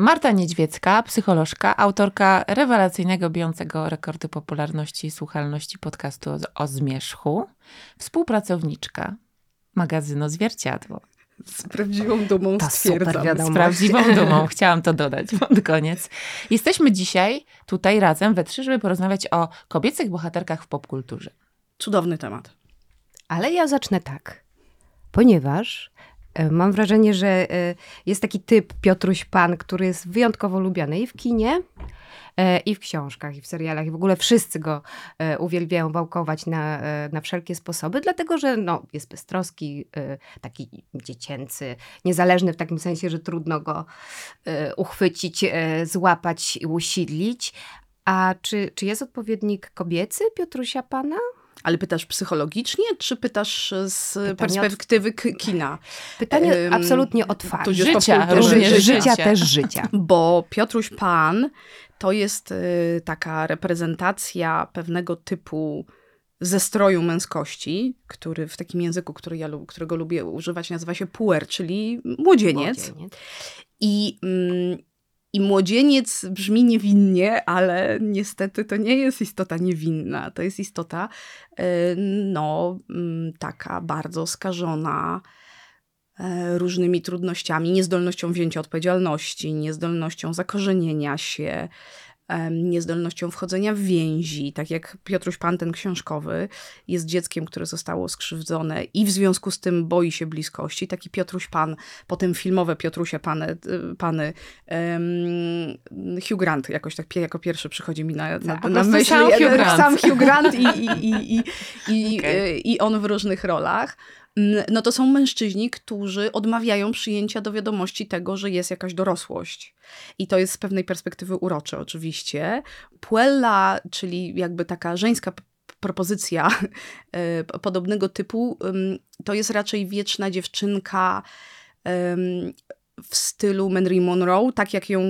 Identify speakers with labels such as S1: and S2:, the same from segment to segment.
S1: Marta Niedźwiecka, psycholożka, autorka rewelacyjnego, bijącego rekordy popularności i słuchalności podcastu o, o zmierzchu, współpracowniczka magazynu Zwierciadło.
S2: Z prawdziwą dumą
S3: To
S2: stwierdzam.
S3: super wiadomość.
S1: Z prawdziwą dumą, chciałam to dodać pod koniec. Jesteśmy dzisiaj tutaj razem we trzy, żeby porozmawiać o kobiecych bohaterkach w popkulturze.
S2: Cudowny temat.
S3: Ale ja zacznę tak, ponieważ mam wrażenie, że e, jest taki typ Piotruś Pan, który jest wyjątkowo lubiany i w kinie, e, i w książkach, i w serialach, i w ogóle wszyscy go e, uwielbiają wałkować na, e, na wszelkie sposoby, dlatego że no, jest beztroski, e, taki dziecięcy, niezależny w takim sensie, że trudno go e, uchwycić, e, złapać i usidlić. A czy, czy jest odpowiednik kobiecy Piotrusia Pana?
S2: Ale pytasz psychologicznie, czy pytasz z
S3: Pytanie
S2: perspektywy k- kina?
S3: Pytanie
S2: Ym,
S3: absolutnie otwarte.
S1: Życia, również
S3: Ży-
S1: życia.
S3: życia też życia.
S2: Bo Piotruś Pan to jest y, taka reprezentacja pewnego typu zestroju męskości, który w takim języku, który ja, którego lubię używać, nazywa się puer, czyli młodzieniec.
S3: Młodzieniec.
S2: I, mm, I młodzieniec brzmi niewinnie, ale niestety to nie jest istota niewinna. To jest istota, y, no, mm, taka bardzo skażona e, różnymi trudnościami, niezdolnością wzięcia odpowiedzialności, niezdolnością zakorzenienia się, niezdolnością wchodzenia w więzi. Tak jak Piotruś Pan, ten książkowy, jest dzieckiem, które zostało skrzywdzone i w związku z tym boi się bliskości. Taki Piotruś Pan, potem filmowe Piotrusie Pany, y, Pany em, Hugh Grant jakoś tak jako pierwszy przychodzi mi na, na,
S1: po
S2: na myśl.
S1: sam Hugh Grant.
S2: Sam Hugh Grant i, i, i, i, i,
S1: Okej.
S2: y, i on w różnych rolach. Mm, No to są mężczyźni, którzy odmawiają przyjęcia do wiadomości tego, że jest jakaś dorosłość. I to jest z pewnej perspektywy urocze oczywiście. Puella, czyli jakby taka żeńska propozycja e, podobnego typu, to jest raczej wieczna dziewczynka w stylu Marilyn Monroe, tak jak ją,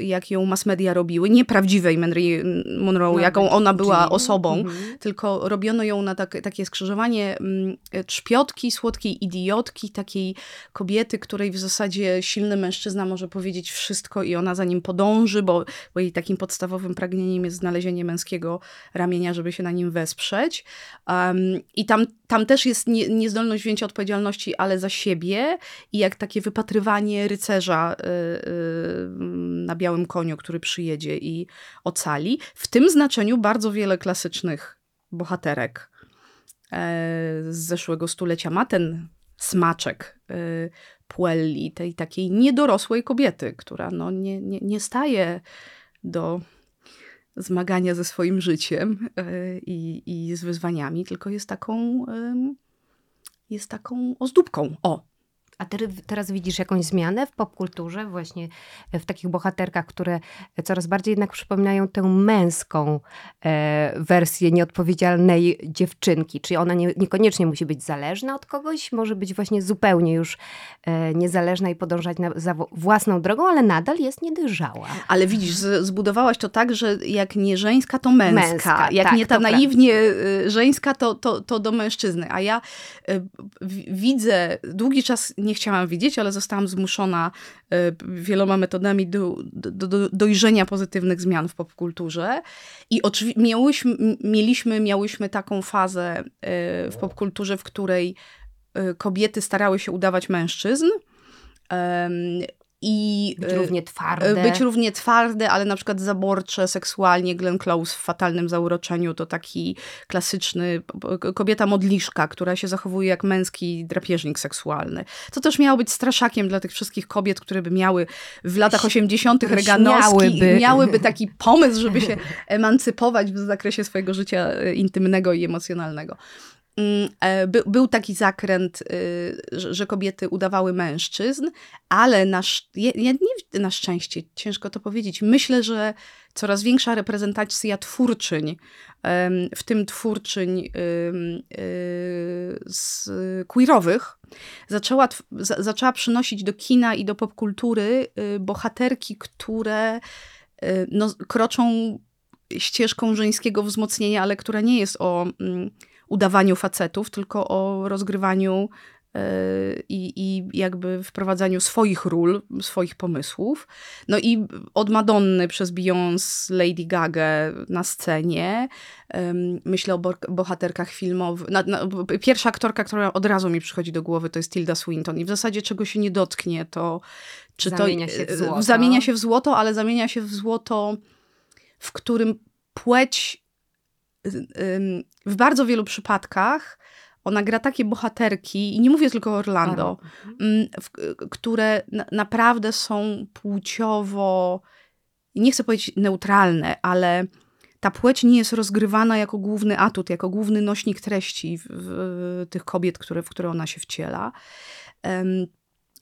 S2: y, jak ją mass media robiły. Nie prawdziwej Marilyn Monroe,
S3: No,
S2: jaką ona była osobą,
S3: Mhm.
S2: tylko robiono ją na tak, takie skrzyżowanie mm, trzpiotki, słodkiej idiotki, takiej kobiety, której w zasadzie silny mężczyzna może powiedzieć wszystko i ona za nim podąży, bo, bo jej takim podstawowym pragnieniem jest znalezienie męskiego ramienia, żeby się na nim wesprzeć. Um, I tam, tam też jest nie, niezdolność wzięcia odpowiedzialności, ale za siebie i jak takie wypatrywanie rycerza y, y, na białym koniu, który przyjedzie i ocali. W tym znaczeniu bardzo wiele klasycznych bohaterek e, z zeszłego stulecia ma ten smaczek e, Puelli, tej takiej niedorosłej kobiety, która no nie, nie, nie staje do zmagania ze swoim życiem i, i z wyzwaniami, tylko jest taką jest taką ozdóbką. O,
S3: A ty, teraz widzisz jakąś zmianę w popkulturze, właśnie w takich bohaterkach, które coraz bardziej jednak przypominają tę męską e, wersję nieodpowiedzialnej dziewczynki. Czyli ona nie, niekoniecznie musi być zależna od kogoś, może być właśnie zupełnie już e, niezależna i podążać na, za własną drogą, ale nadal jest niedojrzała.
S2: Ale widzisz, zbudowałaś to tak, że jak nie żeńska, to męska.
S3: Męska,
S2: jak
S3: tak,
S2: nie ta naiwnie y, żeńska, to, to, to do mężczyzny. A ja widzę, długi czas nie chciałam widzieć, ale zostałam zmuszona y, wieloma metodami do, do, do dojrzenia pozytywnych zmian w popkulturze. I oczywi- miałyśmy, mieliśmy, miałyśmy taką fazę y, w popkulturze, w której y, kobiety starały się udawać mężczyzn. I
S3: Być
S2: y,
S3: równie twarde.
S2: być równie twarde, ale na przykład zaborcze seksualnie. Glenn Close w Fatalnym Zauroczeniu to taki klasyczny kobieta modliszka, która się zachowuje jak męski drapieżnik seksualny. To też miało być straszakiem dla tych wszystkich kobiet, które by miały w latach 80.
S3: które
S2: reganowski,
S3: śmiałyby.
S2: miałyby taki pomysł, żeby się emancypować w zakresie swojego życia e, intymnego i emocjonalnego. Mm, e, By, był taki zakręt, y, że, kobiety udawały mężczyzn, ale na, je- nie, na szczęście, ciężko to powiedzieć. Myślę, że coraz większa reprezentacja twórczyń, w tym twórczyń y, z queerowych, zaczęła, zaczęła przynosić do kina i do popkultury y, bohaterki, które no, kroczą ścieżką żeńskiego wzmocnienia, ale która nie jest o mm, udawaniu facetów, tylko o rozgrywaniu i, i jakby wprowadzaniu swoich ról, swoich pomysłów. No i od Madonny przez Beyoncé, Lady Gaga na scenie. Myślę o bohaterkach filmowych. Pierwsza aktorka, która od razu mi przychodzi do głowy, to jest Tilda Swinton. I w zasadzie czego się nie dotknie, to
S3: czy zamienia to się w złoto.
S2: zamienia się w złoto, ale zamienia się w złoto, w którym płeć w bardzo wielu przypadkach ona gra takie bohaterki, i nie mówię tylko o Orlando, mhm. w, które na, naprawdę są płciowo, nie chcę powiedzieć neutralne, ale ta płeć nie jest rozgrywana jako główny atut, jako główny nośnik treści w, w tych kobiet, które, w które ona się wciela. Um,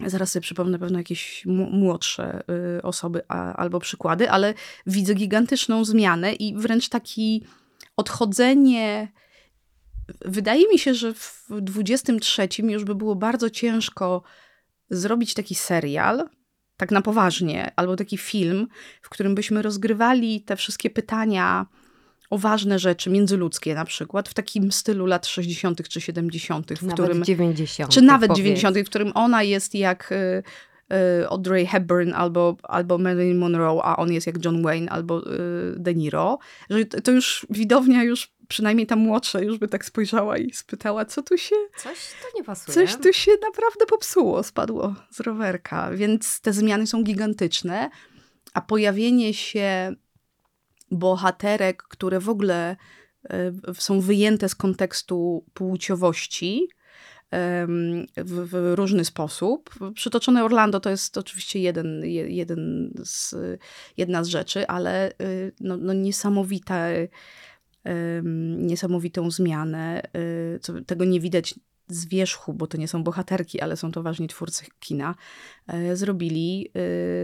S2: Zaraz sobie przypomnę pewno jakieś młodsze y, osoby a, albo przykłady, ale widzę gigantyczną zmianę i wręcz taki odchodzenie Wydaje mi się, że w 23 już by było bardzo ciężko zrobić taki serial, tak na poważnie, albo taki film, w którym byśmy rozgrywali te wszystkie pytania o ważne rzeczy międzyludzkie na przykład, w takim stylu lat 60. czy 70., w
S3: nawet
S2: którym.
S3: 90.
S2: Czy nawet powiedz. 90., w którym ona jest jak y, Audrey Hepburn albo, albo Marilyn Monroe, a on jest jak John Wayne albo y, De Niro, że to już widownia już przynajmniej ta młodsza już by tak spojrzała i spytała, co tu się...
S3: Coś tu nie pasuje.
S2: Coś tu się naprawdę popsuło, spadło z rowerka. Więc te zmiany są gigantyczne, a pojawienie się bohaterek, które w ogóle e, są wyjęte z kontekstu płciowości, w, w, różny sposób. Przytoczone Orlando to jest oczywiście jeden, jeden z, jedna z rzeczy, ale y, no, no niesamowite niesamowitą zmianę. Y, co, tego nie widać z wierzchu, bo to nie są bohaterki, ale są to ważni twórcy kina, e, zrobili,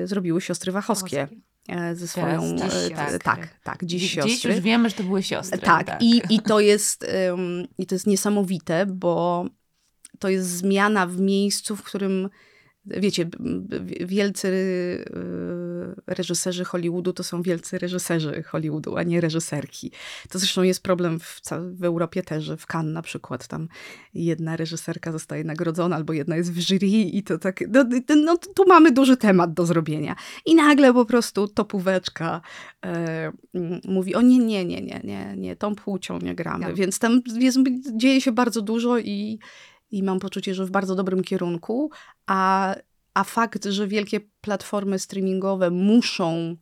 S2: y, zrobiły siostry Wachowskie. E, ze swoją.
S1: Teraz, dziś,
S2: tak, tak, tak, dziś, dziś siostry.
S1: Dziś już wiemy, że to były siostry.
S2: Tak, tak. I, i, to jest, i to jest niesamowite, bo to jest zmiana w miejscu, w którym wiecie, wielcy y, reżyserzy Hollywoodu to są wielcy reżyserzy Hollywoodu, a nie reżyserki. To zresztą jest problem w, w Europie też, że w Cannes na przykład tam jedna reżyserka zostaje nagrodzona, albo jedna jest w jury i to tak, no, no tu mamy duży temat do zrobienia. I nagle po prostu topóweczka e, mówi, o nie, nie, nie, nie, nie, nie, tą płcią nie gramy. Tak. Więc tam jest, dzieje się bardzo dużo i i mam poczucie, że w bardzo dobrym kierunku, a, a fakt, że wielkie platformy streamingowe muszą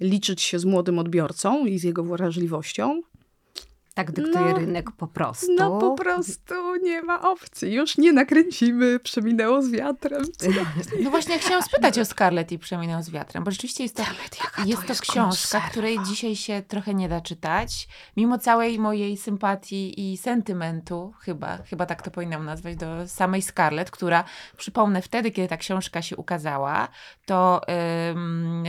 S2: liczyć się z młodym odbiorcą i z jego wrażliwością,
S3: tak dyktuje no, rynek po prostu.
S2: No po prostu nie ma opcji. Już nie nakręcimy Przeminęło z wiatrem.
S1: No właśnie chciałam spytać o Scarlett i Przeminęło z wiatrem, bo rzeczywiście jest to, jest to, jest książka, konserwa. której dzisiaj się trochę nie da czytać. Mimo całej mojej sympatii i sentymentu, chyba, chyba tak to powinnam nazwać, do samej Scarlett, która, przypomnę, wtedy, kiedy ta książka się ukazała, to um,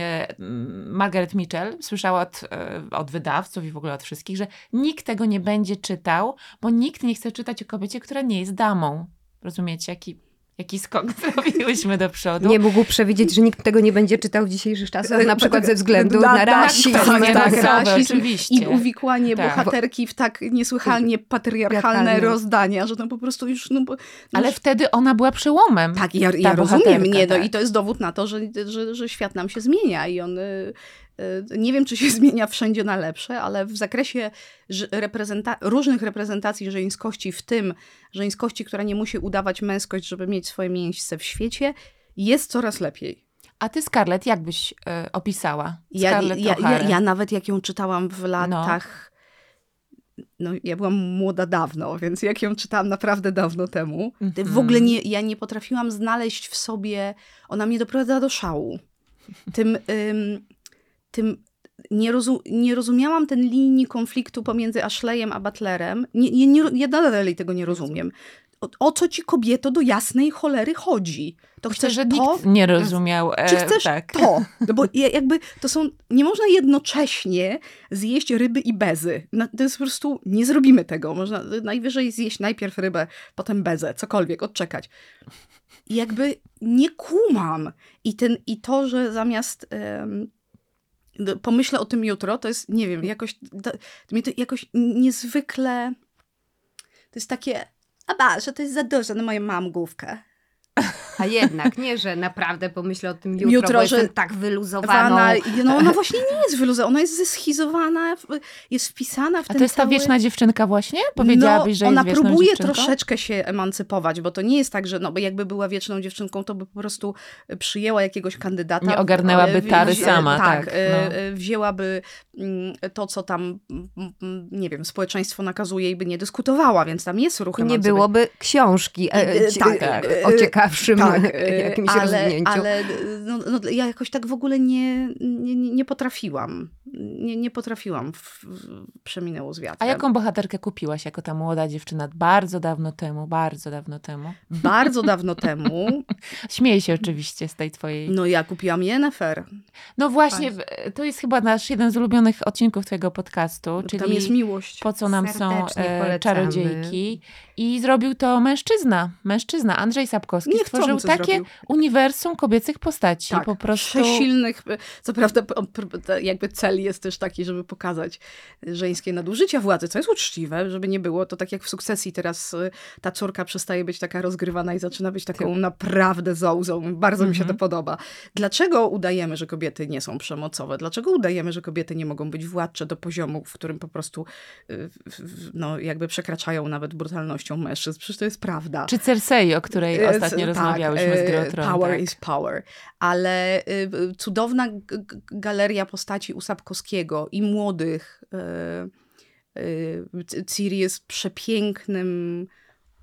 S1: Margaret Mitchell słyszała od, e, od wydawców i w ogóle od wszystkich, że nikt tego tego nie będzie czytał, bo nikt nie chce czytać o kobiecie, która nie jest damą. Rozumiecie, jaki jaki skok zrobiłyśmy do przodu.
S3: Nie mógł przewidzieć, że nikt tego nie będzie czytał w dzisiejszych czasach, na przykład ze względu na, na rasizm.
S1: Tak, tak, tak, rasizm oczywiście.
S2: I uwikłanie tak. bohaterki w tak niesłychanie patriarchalne rozdania, że to po prostu już... No,
S1: no Ale wtedy ona była przełomem.
S2: Tak, ja, ja rozumiem. Nie, no, I to jest dowód na to, że, że, że świat nam się zmienia i on Y, nie wiem, czy się zmienia wszędzie na lepsze, ale w zakresie reprezenta różnych reprezentacji żeńskości, w tym żeńskości, która nie musi udawać męskość, żeby mieć swoje miejsce w świecie, jest coraz lepiej.
S1: A ty, Scarlett, jak byś y, opisała?
S2: Ja, ja, ja, ja, nawet jak ją czytałam w latach. No. no. ja byłam młoda dawno, więc jak ją czytałam naprawdę dawno temu, mm -hmm. w ogóle nie, ja nie potrafiłam znaleźć w sobie. Ona mnie doprowadza do szału. Tym. Ym, tym nie, rozum, nie rozumiałam ten linii konfliktu pomiędzy Ashleyem a Butlerem. Nie, nie, nie, ja dalej tego nie rozumiem. O, o, co ci kobieto do jasnej cholery chodzi?
S1: To Myślę, chcesz że to? nikt nie rozumiał.
S2: E, Czy chcesz
S1: tak.
S2: to? No bo jakby to są, nie można jednocześnie zjeść ryby i bezy. To jest po prostu, nie zrobimy tego. Można najwyżej zjeść najpierw rybę, potem bezę, cokolwiek, odczekać. I jakby nie kumam. I, ten, i to, że zamiast... Um, pomyślę o tym jutro, to jest, nie wiem, jakoś, to, mnie to jakoś niezwykle, to jest takie a ba, że to jest za dużo na moją małgówkę.
S3: A jednak, nie, że naprawdę pomyślę o tym jutro,
S2: Jutro,
S3: bo
S2: że
S3: tak wyluzowaną.
S2: Wana, no ona właśnie nie jest wyluzowana, ona jest zeschizowana, jest wpisana w
S1: A
S2: ten
S1: to jest ta
S2: cały...
S1: wieczna dziewczynka właśnie? Powiedziałabyś, że
S2: no, ona
S1: jest wieczną
S2: próbuje
S1: dziewczynką?
S2: troszeczkę się emancypować, bo to nie jest tak, że no, bo jakby była wieczną dziewczynką, to by po prostu przyjęła jakiegoś kandydata.
S1: Nie ogarnęłaby
S2: e,
S1: tary
S2: wzi-
S1: sama,
S2: Tak,
S1: tak,
S2: e,
S1: no.
S2: e, wzięłaby mm, to, co tam, mm, mm, nie wiem, społeczeństwo nakazuje i by nie dyskutowała, więc tam jest ruch
S3: Nie
S2: emancypacji.
S3: byłoby książki e,
S2: E, tak,
S3: e, o ciekawszym
S2: tak, e,
S3: jakimś
S2: ale,
S3: rozwinięciu.
S2: Ale no, no, ja jakoś tak w ogóle nie, nie, nie potrafiłam. Nie, nie potrafiłam. W, przeminęło z wiatrem.
S1: A jaką bohaterkę kupiłaś jako ta młoda dziewczyna bardzo dawno temu, bardzo dawno temu?
S2: Bardzo dawno temu,
S1: Śmieję się oczywiście z tej twojej...
S2: no ja kupiłam Yennefer.
S1: No właśnie, w- to jest chyba nasz jeden z ulubionych odcinków twojego podcastu, czyli
S2: Tam jest miłość.
S1: po co nam są
S3: Serdecznie
S1: e,
S3: polecamy.
S1: czarodziejki. I zrobił to mężczyzna, mężczyzna, Andrzej Sapkowski.
S2: Niechcący
S1: Stworzył takie
S2: zrobił.
S1: uniwersum kobiecych postaci.
S2: Tak,
S1: po prostu...
S2: przesilnych. Co prawda, jakby cel jest też taki, żeby pokazać żeńskie nadużycia władzy, co jest uczciwe, żeby nie było. To tak jak w sukcesji teraz y, ta córka przestaje być taka rozgrywana i zaczyna być taką naprawdę zołzą. Bardzo mi się to
S1: Mhm.
S2: podoba. Dlaczego udajemy, że kobiety nie są przemocowe? Dlaczego udajemy, że kobiety nie mogą być władcze do poziomu, w którym po prostu y, no, jakby przekraczają nawet brutalnością mężczyzn? Przecież to jest prawda.
S1: Czy Cersei, o której
S2: E,
S1: ostatnio
S2: c-
S1: rozmawiałyśmy
S2: tak,
S1: z
S2: e,
S1: Tron,
S2: Power
S1: tak.
S2: is power. Ale y, cudowna galeria postaci u Sapkowskiego i młodych. Ciri jest przepięknym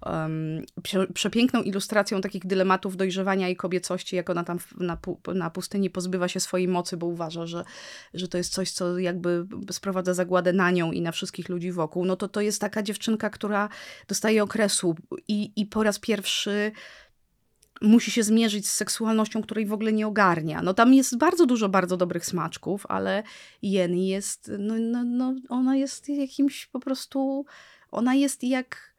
S2: em, prze, przepiękną ilustracją takich dylematów dojrzewania i kobiecości, jak ona tam na, na pustyni pozbywa się swojej mocy, bo uważa, że, że to jest coś, co jakby sprowadza zagładę na nią i na wszystkich ludzi wokół. No to to jest taka dziewczynka, która dostaje okresu i, i po raz pierwszy musi się zmierzyć z seksualnością, której w ogóle nie ogarnia. No tam jest bardzo dużo bardzo dobrych smaczków, ale Jen jest, no, no, no ona jest jakimś po prostu, ona jest jak,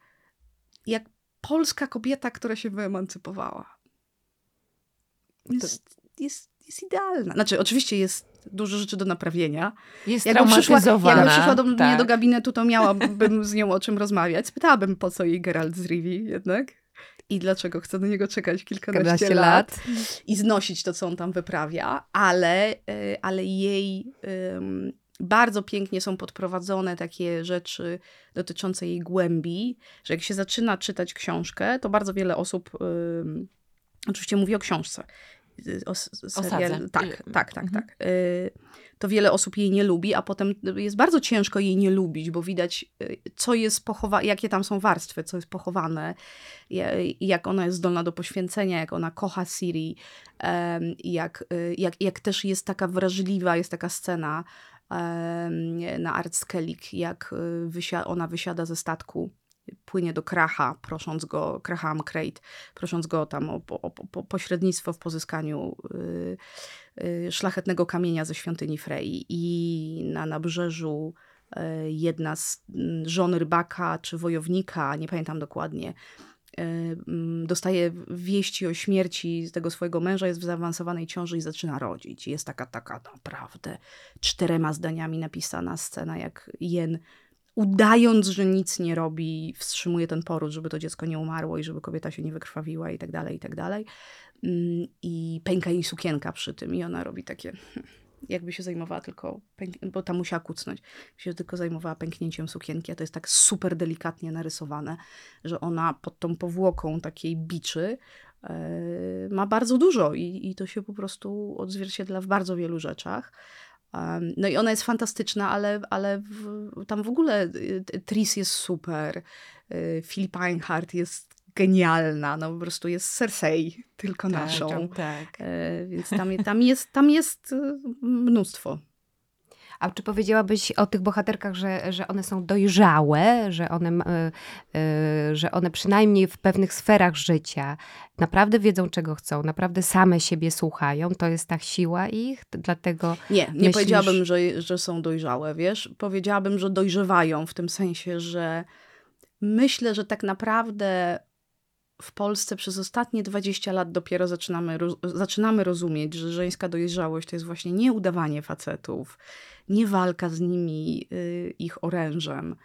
S2: jak polska kobieta, która się wyemancypowała. Jest, jest, jest idealna. Znaczy, oczywiście jest dużo rzeczy do naprawienia.
S1: Jest
S2: Jakby przyszła, jakby przyszła do mnie
S1: tak.
S2: do gabinetu, to miałabym z nią o czym rozmawiać. Spytałabym, po co jej Geralt z Rivi jednak. I dlaczego chce do niego czekać kilkanaście lat,
S3: lat.
S2: i znosić to, co on tam wyprawia, ale, y, ale jej bardzo pięknie są podprowadzone takie rzeczy dotyczące jej głębi, że jak się zaczyna czytać książkę, to bardzo wiele osób, oczywiście mówię o książce, o, serial,
S1: sadze.
S2: tak,
S1: Y,
S2: tak, tak,
S1: mhm.
S2: tak. Y, to wiele osób jej nie lubi, a potem jest bardzo ciężko jej nie lubić, bo widać, y, co jest pochowane, jakie tam są warstwy, co jest pochowane, ja- jak ona jest zdolna do poświęcenia, jak ona kocha Siri, jak, y, jak, jak też jest taka wrażliwa, jest taka scena na Art Skellig, jak y, ona wysiada ze statku, płynie do Kracha, prosząc go, Kraham Crate, prosząc go tam o, o, o pośrednictwo w pozyskaniu y, y, szlachetnego kamienia ze świątyni Frey. I na nabrzeżu y, jedna z żon rybaka czy wojownika, nie pamiętam dokładnie, dostaje wieści o śmierci tego swojego męża, jest w zaawansowanej ciąży i zaczyna rodzić. Jest taka, taka naprawdę czterema zdaniami napisana scena, jak Jen udając, że nic nie robi, wstrzymuje ten poród, żeby to dziecko nie umarło i żeby kobieta się nie wykrwawiła i tak dalej, i tak dalej. I pęka jej sukienka przy tym i ona robi takie, jakby się zajmowała tylko, bo tam musiała kucnąć, się tylko zajmowała pęknięciem sukienki, a to jest tak super delikatnie narysowane, że ona pod tą powłoką takiej biczy e, ma bardzo dużo i, i to się po prostu odzwierciedla w bardzo wielu rzeczach. No i ona jest fantastyczna, ale, ale w, tam w ogóle y, Tris jest super, y, Philip Einhardt jest genialna, no po prostu jest Cersei, tylko
S1: Tak,
S2: naszą.
S1: Tak.
S2: E, więc tam, tam, jest, tam jest y, mnóstwo.
S3: A czy powiedziałabyś o tych bohaterkach, że, że one są dojrzałe, że one, e, e, że one przynajmniej w pewnych sferach życia naprawdę wiedzą, czego chcą, naprawdę same siebie słuchają? To jest ta siła ich, dlatego
S2: Nie, nie
S3: Myślisz-
S2: powiedziałabym, że, że są dojrzałe, wiesz? Powiedziałabym, że dojrzewają w tym sensie, że myślę, że tak naprawdę w Polsce przez ostatnie 20 lat dopiero zaczynamy, roz- zaczynamy rozumieć, że żeńska dojrzałość to jest właśnie nie udawanie facetów, nie walka z nimi, y, ich orężem,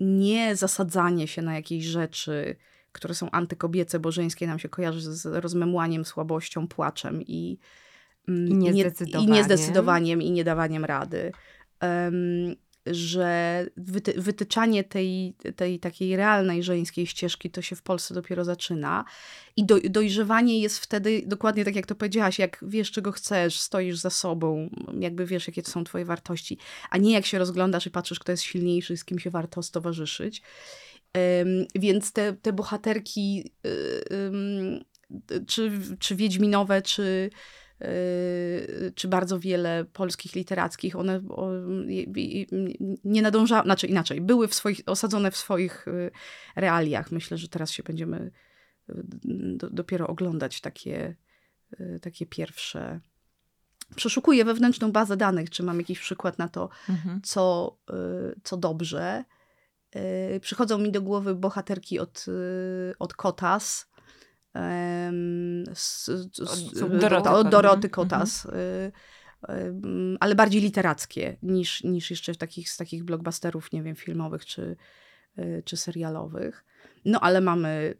S2: nie zasadzanie się na jakieś rzeczy, które są antykobiece, bo żeńskie nam się kojarzy z rozmemłaniem, słabością, płaczem i,
S3: mm, I, niezdecydowaniem.
S2: i niezdecydowaniem i niedawaniem rady. Um, że wyty wytyczanie tej, tej takiej realnej żeńskiej ścieżki to się w Polsce dopiero zaczyna. I do, dojrzewanie jest wtedy dokładnie tak, jak to powiedziałaś, jak wiesz, czego chcesz, stoisz za sobą, jakby wiesz, jakie to są twoje wartości, a nie jak się rozglądasz i patrzysz, kto jest silniejszy, z kim się warto stowarzyszyć. Um, więc te, te bohaterki, um, czy, czy wiedźminowe, czy czy bardzo wiele polskich literackich, one nie nadążały, znaczy inaczej, były w swoich, osadzone w swoich yy, realiach. Myślę, że teraz się będziemy yy, dopiero oglądać takie, takie pierwsze. Przeszukuję wewnętrzną bazę danych, czy mam jakiś przykład na to, mhm. co, co dobrze. Przychodzą mi do głowy bohaterki od, od Kotas,
S1: z, z, Doroty,
S2: od Doroty Kotas. Mhm. ale bardziej literackie niż, niż jeszcze w takich, z takich blockbusterów, nie wiem, filmowych czy, y, czy serialowych. No ale mamy,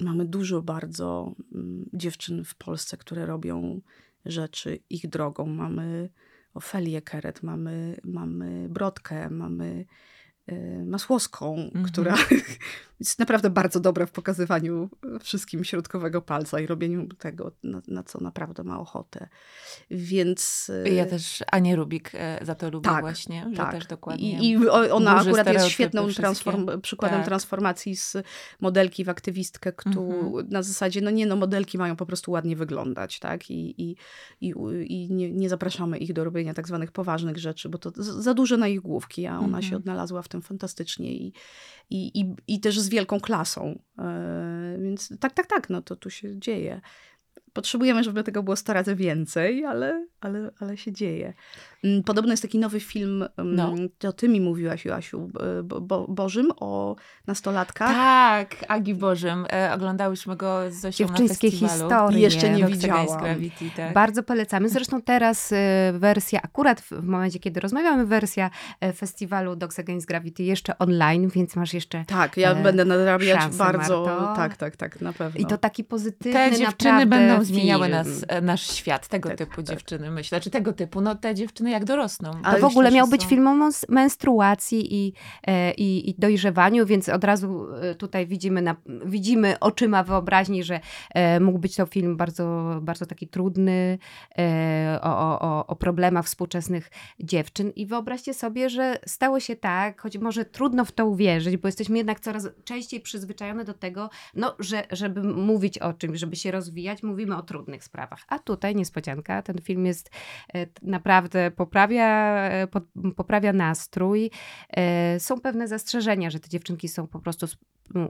S2: mamy dużo bardzo mm, dziewczyn w Polsce, które robią rzeczy ich drogą. Mamy Ofelię Keret, mamy, mamy Brodkę, mamy Y, Masłowską, mm -hmm. która jest naprawdę bardzo dobra w pokazywaniu wszystkim środkowego palca i robieniu tego, na, na co naprawdę ma ochotę. Więc...
S1: Ja też Anię Rubik e, za to lubię tak, właśnie, tak. też dokładnie
S2: I, i ona akurat jest świetną transform przykładem tak. transformacji z modelki w aktywistkę, która mm -hmm. na zasadzie, no nie no, modelki mają po prostu ładnie wyglądać, tak? I, i, i, i nie, nie zapraszamy ich do robienia tak zwanych poważnych rzeczy, bo to za duże na ich główki, a ona się odnalazła w tym fantastycznie i, i, i, i też z wielką klasą. E, więc tak, tak, tak, no to tu się dzieje. Potrzebujemy, żeby tego było 100 razy więcej, ale, ale, ale się dzieje. Mm, podobno jest taki nowy film, mm, no. to ty mi mówiłaś, Joasiu, bo, bo, Bożym o nastolatkach.
S1: Tak, Agi Bożym. E, oglądałyśmy go z Zosią
S3: Dziewczyńskie historie.
S2: Jeszcze nie widziałam.
S1: Gravity, tak.
S3: Bardzo polecamy. Zresztą teraz e, wersja, akurat w momencie, kiedy rozmawiamy, wersja e, festiwalu Dogs Against Gravity jeszcze online, więc masz jeszcze
S2: Tak, ja e, będę nadrabiać szansę, bardzo. Marto. Tak, tak, tak, na pewno.
S3: I to taki pozytywny,
S1: Te dziewczyny
S3: naprawdę
S1: będą zmieniały nas, nasz świat. Tego tak, typu tak. dziewczyny, myślę. Czy tego typu, no te dziewczyny jak dorosną.
S3: Ale to w ogóle miał być są... film o menstruacji i, e, i, i, dojrzewaniu, więc od razu e, tutaj widzimy, na, widzimy oczyma wyobraźni, że e, mógł być to film bardzo, bardzo taki trudny o, o, o problemach współczesnych dziewczyn. I wyobraźcie sobie, że stało się tak, choć może trudno w to uwierzyć, bo jesteśmy jednak coraz częściej przyzwyczajone do tego, no, że żeby mówić o czymś, żeby się rozwijać, mówimy o trudnych sprawach. A tutaj niespodzianka, ten film jest naprawdę poprawia poprawia, poprawia nastrój. E, są pewne zastrzeżenia, że te dziewczynki są po prostu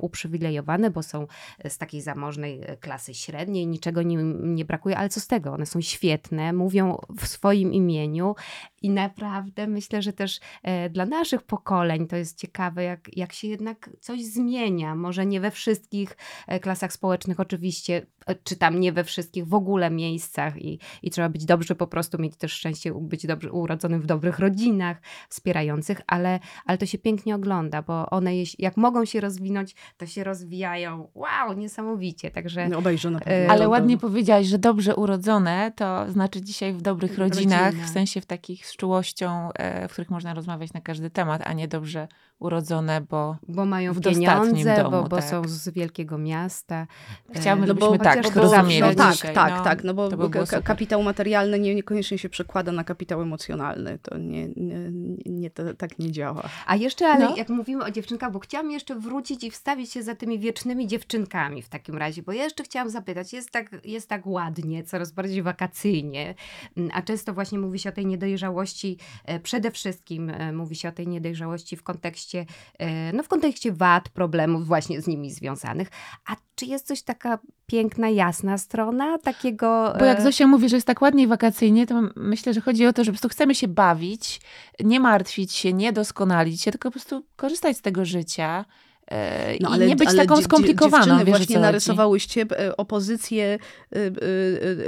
S3: uprzywilejowane, bo są z takiej zamożnej e, klasy średniej, niczego im nie brakuje, ale co z tego? One są świetne, mówią w swoim imieniu i naprawdę myślę, że też e, dla naszych pokoleń to jest ciekawe, jak, jak się jednak coś zmienia. Może nie we wszystkich klasach społecznych, oczywiście, czy tam nie we wszystkich w ogóle miejscach i, i trzeba być dobrze, po prostu mieć też szczęście być dobrze urodzonym w dobrych rodzinach, wspierających, ale, ale to się pięknie ogląda, bo one jak mogą się rozwinąć, to się rozwijają. Wow, niesamowicie. Także,
S2: no, obejrzę na
S1: pewno. Ale ładnie powiedziałaś, że dobrze urodzone, to znaczy dzisiaj w dobrych rodzinach, Rodzina. w sensie w takich z czułością, e, w których można rozmawiać na każdy temat, a nie dobrze urodzone, bo,
S3: bo mają pieniądze, domu, bo, bo tak. są z wielkiego miasta.
S1: Chciałabym, żebyśmy no tak to rozumieli
S2: no, tak, dzisiaj, tak, no, tak, no bo kapitał materialny nie, niekoniecznie się przekłada na kapitał emocjonalny. To nie, nie, nie to, tak nie działa.
S3: A jeszcze, ale no. jak mówimy o dziewczynkach, bo chciałam jeszcze wrócić i wstawić się za tymi wiecznymi dziewczynkami w takim razie, bo ja jeszcze chciałam zapytać, jest tak, jest tak ładnie, coraz bardziej wakacyjnie, a często właśnie mówi się o tej niedojrzałości, e, przede wszystkim e, mówi się o tej niedojrzałości w kontekście, e, no w kontekście wad, problemów właśnie z nimi związanych. A czy jest coś taka piękna, jasna strona takiego...
S1: Bo jak Zosia mówi, że jest tak ładniej wakacyjnie, to myślę, że chodzi o to, że po prostu chcemy się bawić, nie martwić się, nie doskonalić się, tylko po prostu korzystać z tego życia, no, ale, i nie być taką skomplikowaną.
S2: Dziewczyny właśnie narysowałyście e, opozycję,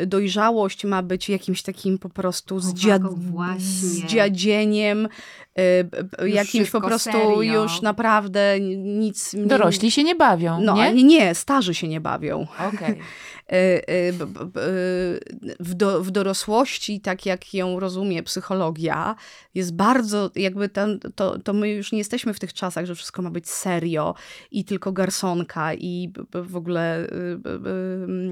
S2: e, dojrzałość ma być jakimś takim po prostu zdzia zdziadzieniem, jakimś po prostu serio. już naprawdę nic...
S1: Dorośli się nie bawią,
S2: No,
S1: nie?
S2: nie, starzy się nie bawią.
S1: Okay.
S2: E, w, do, w dorosłości, tak jak ją rozumie psychologia, jest bardzo, jakby ten, to, to my już nie jesteśmy w tych czasach, że wszystko ma być serio i tylko garsonka i w ogóle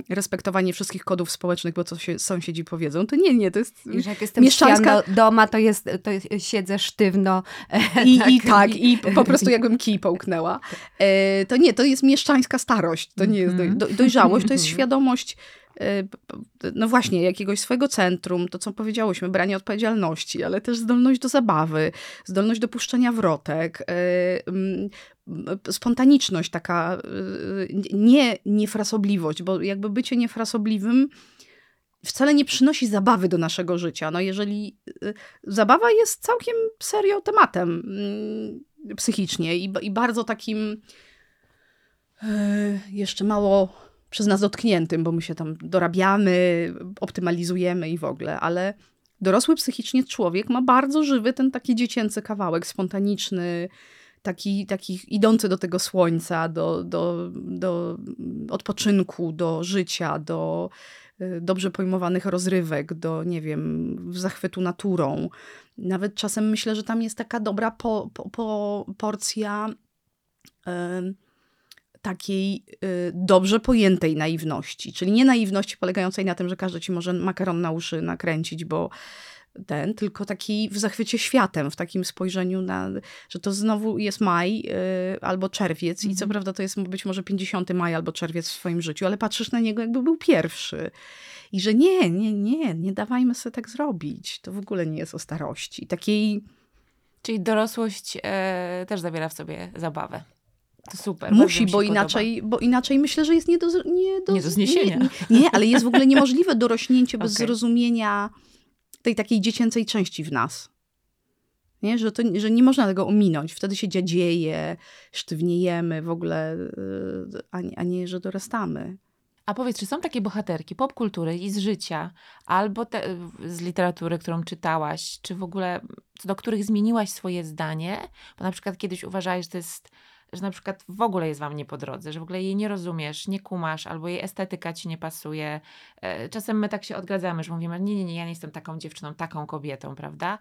S2: respektowanie wszystkich kodów społecznych, bo co się sąsiedzi powiedzą. To nie, nie, to jest
S3: że jak jestem mieszczanska... doma, to, jest, to jest, siedzę sztywno.
S2: I tak, i, tak, i po prostu jakbym kij połknęła. E, to nie, to jest mieszczańska starość, to nie jest do, dojrzałość, to jest świadomość świadomość y, no właśnie, jakiegoś swojego centrum, to co powiedziałyśmy, branie odpowiedzialności, ale też zdolność do zabawy, zdolność do puszczenia wrotek, mm, spontaniczność taka, nie niefrasobliwość, bo jakby bycie niefrasobliwym wcale nie przynosi zabawy do naszego życia. No jeżeli zabawa jest całkiem serio tematem mm, psychicznie i, i bardzo takim jeszcze mało przez nas dotkniętym, bo my się tam dorabiamy, optymalizujemy i w ogóle, ale dorosły psychicznie człowiek ma bardzo żywy ten taki dziecięcy kawałek, spontaniczny, taki, taki idący do tego słońca, do, do, do odpoczynku, do życia, do y, dobrze pojmowanych rozrywek, do, nie wiem, zachwytu naturą. Nawet czasem myślę, że tam jest taka dobra po, po, po porcja takiej y, dobrze pojętej naiwności, czyli nie naiwności polegającej na tym, że każdy ci może makaron na uszy nakręcić, bo ten, tylko taki w zachwycie światem, w takim spojrzeniu na, że to znowu jest maj y, albo czerwiec i co mhm. prawda to jest być może 50 maj albo czerwiec w swoim życiu, ale patrzysz na niego jakby był pierwszy. I że nie, nie, nie, nie dawajmy sobie tak zrobić. To w ogóle nie jest o starości. Takiej...
S1: Czyli dorosłość e, też zawiera w sobie zabawę. To super.
S2: Musi, bo inaczej, bo inaczej myślę, że jest nie do, nie do,
S1: nie do zniesienia.
S2: Nie, nie, ale jest w ogóle niemożliwe dorośnięcie bez okay. zrozumienia tej takiej dziecięcej części w nas. Nie? Że, to, że nie można tego ominąć. Wtedy się dziadzieje, sztywniejemy w ogóle, y, a nie, a nie że dorastamy.
S1: A powiedz, czy są takie bohaterki popkultury i z życia, albo te, z literatury, którą czytałaś, czy w ogóle do których zmieniłaś swoje zdanie? Bo na przykład kiedyś uważałeś, że to jest że na przykład w ogóle jest wam nie po drodze, że w ogóle jej nie rozumiesz, nie kumasz, albo jej estetyka ci nie pasuje. E, czasem my tak się odgadzamy, że mówimy, nie, nie, nie, ja nie jestem taką dziewczyną, taką kobietą, prawda?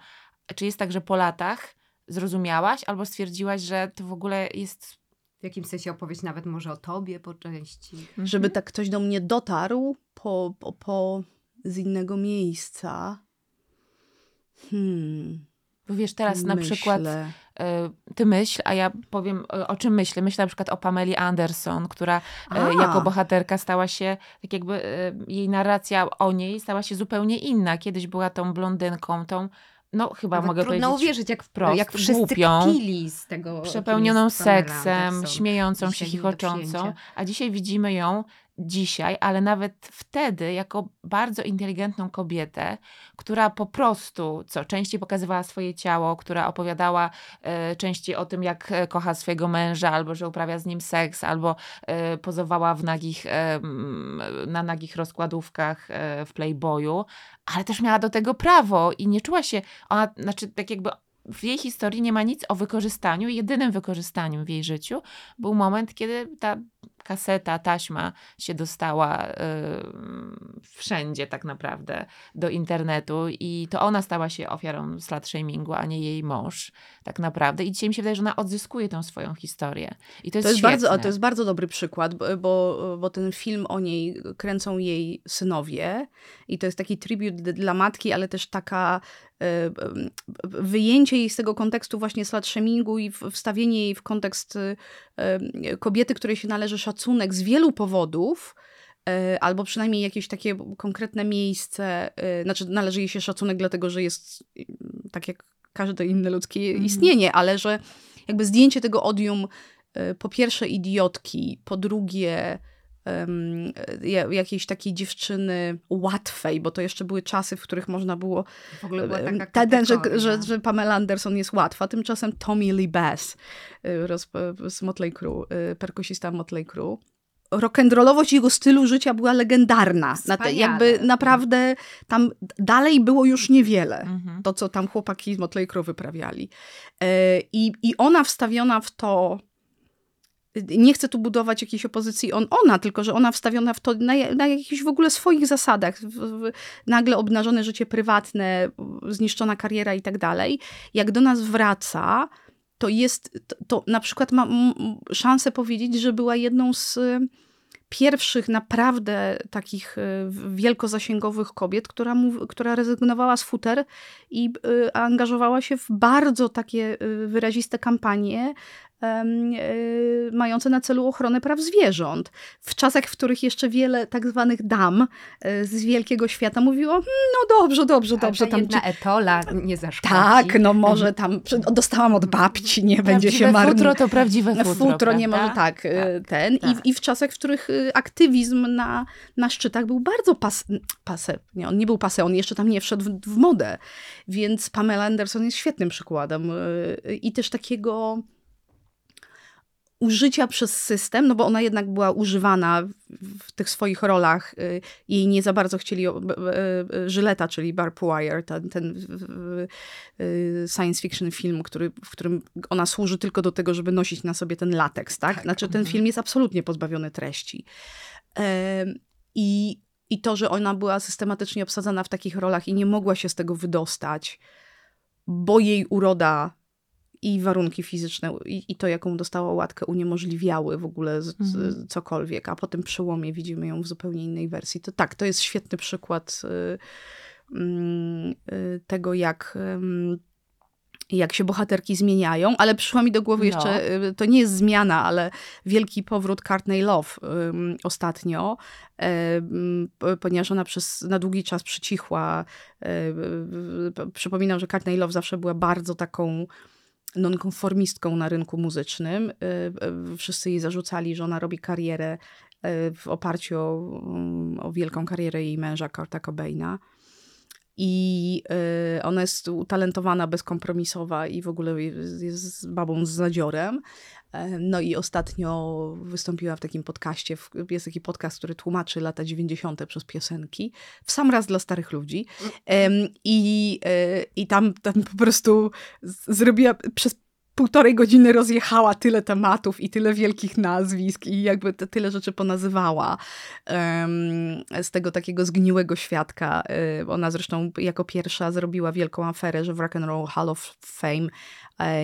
S1: Czy jest tak, że po latach zrozumiałaś albo stwierdziłaś, że to w ogóle jest
S3: w jakimś sensie opowieść nawet może o tobie po części.
S2: Mhm. Żeby tak ktoś do mnie dotarł po, po, po z innego miejsca. Hmm.
S1: Bo wiesz, teraz Myślę. na przykład E, ty myśl, a ja powiem e, o czym myślę. Myślę na przykład o Pameli Anderson, która e, a. jako bohaterka stała się, tak jakby jej narracja o niej stała się zupełnie inna. Kiedyś była tą blondynką, tą no chyba Nawet mogę
S3: trudno
S1: powiedzieć
S3: uwierzyć, jak, wprost, jak wszyscy głupią, z tego.
S1: Przepełnioną seksem, śmiejącą się, chichoczącą. A dzisiaj widzimy ją dzisiaj, ale nawet wtedy jako bardzo inteligentną kobietę, która po prostu, co częściej pokazywała swoje ciało, która opowiadała e, częściej o tym, jak e, kocha swojego męża, albo że uprawia z nim seks, albo e, pozowała w nagich, e, na nagich rozkładówkach w Playboyu, ale też miała do tego prawo i nie czuła się, ona, znaczy tak jakby w jej historii nie ma nic o wykorzystaniu. Jedynym wykorzystaniem w jej życiu był moment, kiedy ta kaseta, taśma się dostała y, wszędzie tak naprawdę do internetu i to ona stała się ofiarą slut shamingu, a nie jej mąż tak naprawdę. I dzisiaj mi się wydaje, że ona odzyskuje tę swoją historię. I to jest, to jest
S2: bardzo, To jest bardzo dobry przykład, bo, bo ten film o niej kręcą jej synowie i to jest taki tribut dla matki, ale też taka wyjęcie jej z tego kontekstu właśnie slut shamingu i wstawienie jej w kontekst e, kobiety, której się należy szacunek z wielu powodów, e, albo przynajmniej jakieś takie konkretne miejsce, znaczy należy jej się szacunek dlatego, że jest tak jak każde inne ludzkie mm. istnienie, ale że jakby zdjęcie tego odium po pierwsze idiotki, po drugie um, jakiejś takiej dziewczyny łatwej, bo to jeszcze były czasy, w których można było
S3: w ogóle była taka
S2: ten, że, że, że Pamela Anderson jest łatwa. Tymczasem Tommy Lee Bass y, z Motley Crue, y, perkusista Motley Crue, rock'n'rollowość jego stylu życia była legendarna.
S3: Wspaniale.
S2: Jakby naprawdę tam dalej było już niewiele. Mhm. To, co tam chłopaki z Motley Crue wyprawiali. E, I, I ona wstawiona w to nie chcę tu budować jakiejś opozycji on-ona, tylko że ona wstawiona w to na, na jakichś w ogóle swoich zasadach. W, w, nagle obnażone życie prywatne, zniszczona kariera i tak dalej. Jak do nas wraca, to jest, to, to na przykład mam szansę powiedzieć, że była jedną z pierwszych naprawdę takich e, wielkozasięgowych kobiet, która, mów, która rezygnowała z futer i y, angażowała się w bardzo takie y, wyraziste kampanie mające na celu ochronę praw zwierząt. W czasach, w których jeszcze wiele tak zwanych dam e, z wielkiego świata mówiło, hmm, no dobrze, dobrze, dobrze.
S3: Tam jedna etola nie zaszkodzi.
S2: Tak, no może tam, dostałam od babci, nie będzie się marnować.
S1: futro to prawdziwe futro,
S2: Futro nie może, tak, e, tak ten. Tak. I, I w czasach, w których aktywizm na, na szczytach był bardzo pas, pase, nie, on nie był pase, on jeszcze tam nie wszedł w, w modę. Więc Pamela Anderson jest świetnym przykładem. I też takiego użycia przez system, no bo ona jednak była używana w tych swoich rolach. Y, jej nie za bardzo chcieli Żyleta, czyli Barb Wire, ten, ten y, science fiction film, który, w którym ona służy tylko do tego, żeby nosić na sobie ten lateks, tak? tak. Znaczy ten mhm. film jest absolutnie pozbawiony treści. I, I to, że ona była systematycznie obsadzana w takich rolach i nie mogła się z tego wydostać, bo jej uroda i warunki fizyczne i, i, to, jaką dostała łatkę, uniemożliwiały w ogóle z, mhm. cokolwiek, a po tym przełomie widzimy ją w zupełnie innej wersji. To tak, to jest świetny przykład y, y, tego, jak jak się bohaterki zmieniają, ale przyszła mi do głowy jeszcze, no. to nie jest zmiana, ale wielki powrót Courtney Love um, ostatnio, um, ponieważ ona przez, na długi czas przycichła. Um, przypominam, że Courtney Love zawsze była bardzo taką nonkonformistką na rynku muzycznym. Y, y, wszyscy jej zarzucali, że ona robi karierę y, w oparciu o, mm, o wielką karierę jej męża, Kurta Cobaina. I ona jest utalentowana, bezkompromisowa i w ogóle jest babą z zadziorem. No i ostatnio wystąpiła w takim podcaście, jest taki podcast, który tłumaczy lata 90. przez piosenki, w sam raz dla starych ludzi. I, e, i tam, tam po prostu zrobiła przez półtorej godziny rozjechała tyle tematów i tyle wielkich nazwisk i jakby tyle rzeczy ponazywała um, z tego takiego zgniłego świadka. Ona zresztą jako pierwsza zrobiła wielką aferę, że w Rock and Roll Hall of Fame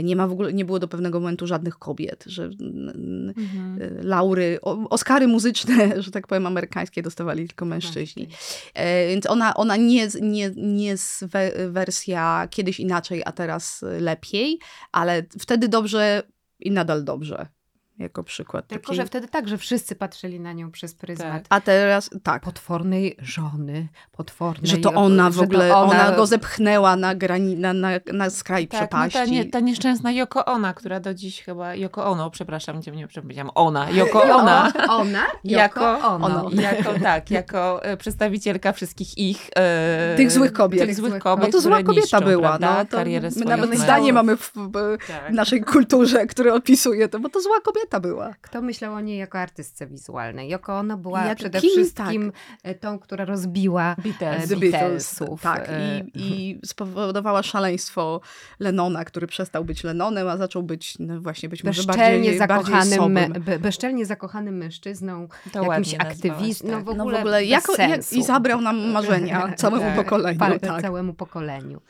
S2: nie ma w ogóle, nie było do pewnego momentu żadnych kobiet, że mhm. E, laury, Oscary muzyczne, że tak powiem, amerykańskie dostawali tylko mężczyźni. E, więc ona, ona nie, nie, nie jest wersja kiedyś inaczej, a teraz lepiej, ale wtedy dobrze i nadal dobrze jako przykład.
S3: Tylko, takiej... że wtedy tak, że wszyscy patrzyli na nią przez pryzmat. Tak.
S2: A teraz tak.
S3: Potwornej żony, potwornej...
S2: Że to ona w ogóle, ona... ona... go zepchnęła na, grani, na, na, na skraj tak, przepaści.
S1: No ta, nie, ta nieszczęsna Yoko Ona, która do dziś chyba... Yoko Ono, przepraszam, nie, powiedziałam ona. Yoko Ona.
S3: ona?
S1: jako, ono. Jako, tak, jako e, przedstawicielka wszystkich ich...
S2: E, tych złych kobiet.
S1: Tych złych kobiet,
S2: No to zła kobieta niszczą, była. No,
S1: to karierę
S2: my nawet zdanie mamy w, w tak. naszej kulturze, które opisuje to, bo to zła kobieta kobieta była.
S3: Kto myślał o niej jako artystce wizualnej? Jako ona była Jak przede kim, wszystkim tak. tą, która rozbiła Beatles. Beatlesów.
S2: Tak, I, i spowodowała szaleństwo Lenona, który przestał być Lenonem, a zaczął być no właśnie być może bardziej, zakochanym,
S3: bardziej bezczelnie zakochanym mężczyzną, to jakimś aktywistą.
S2: Tak. No w ogóle, no w ogóle jako, jak, I zabrał nam marzenia całemu tak, pokoleniu. Tak.
S3: Całemu pokoleniu.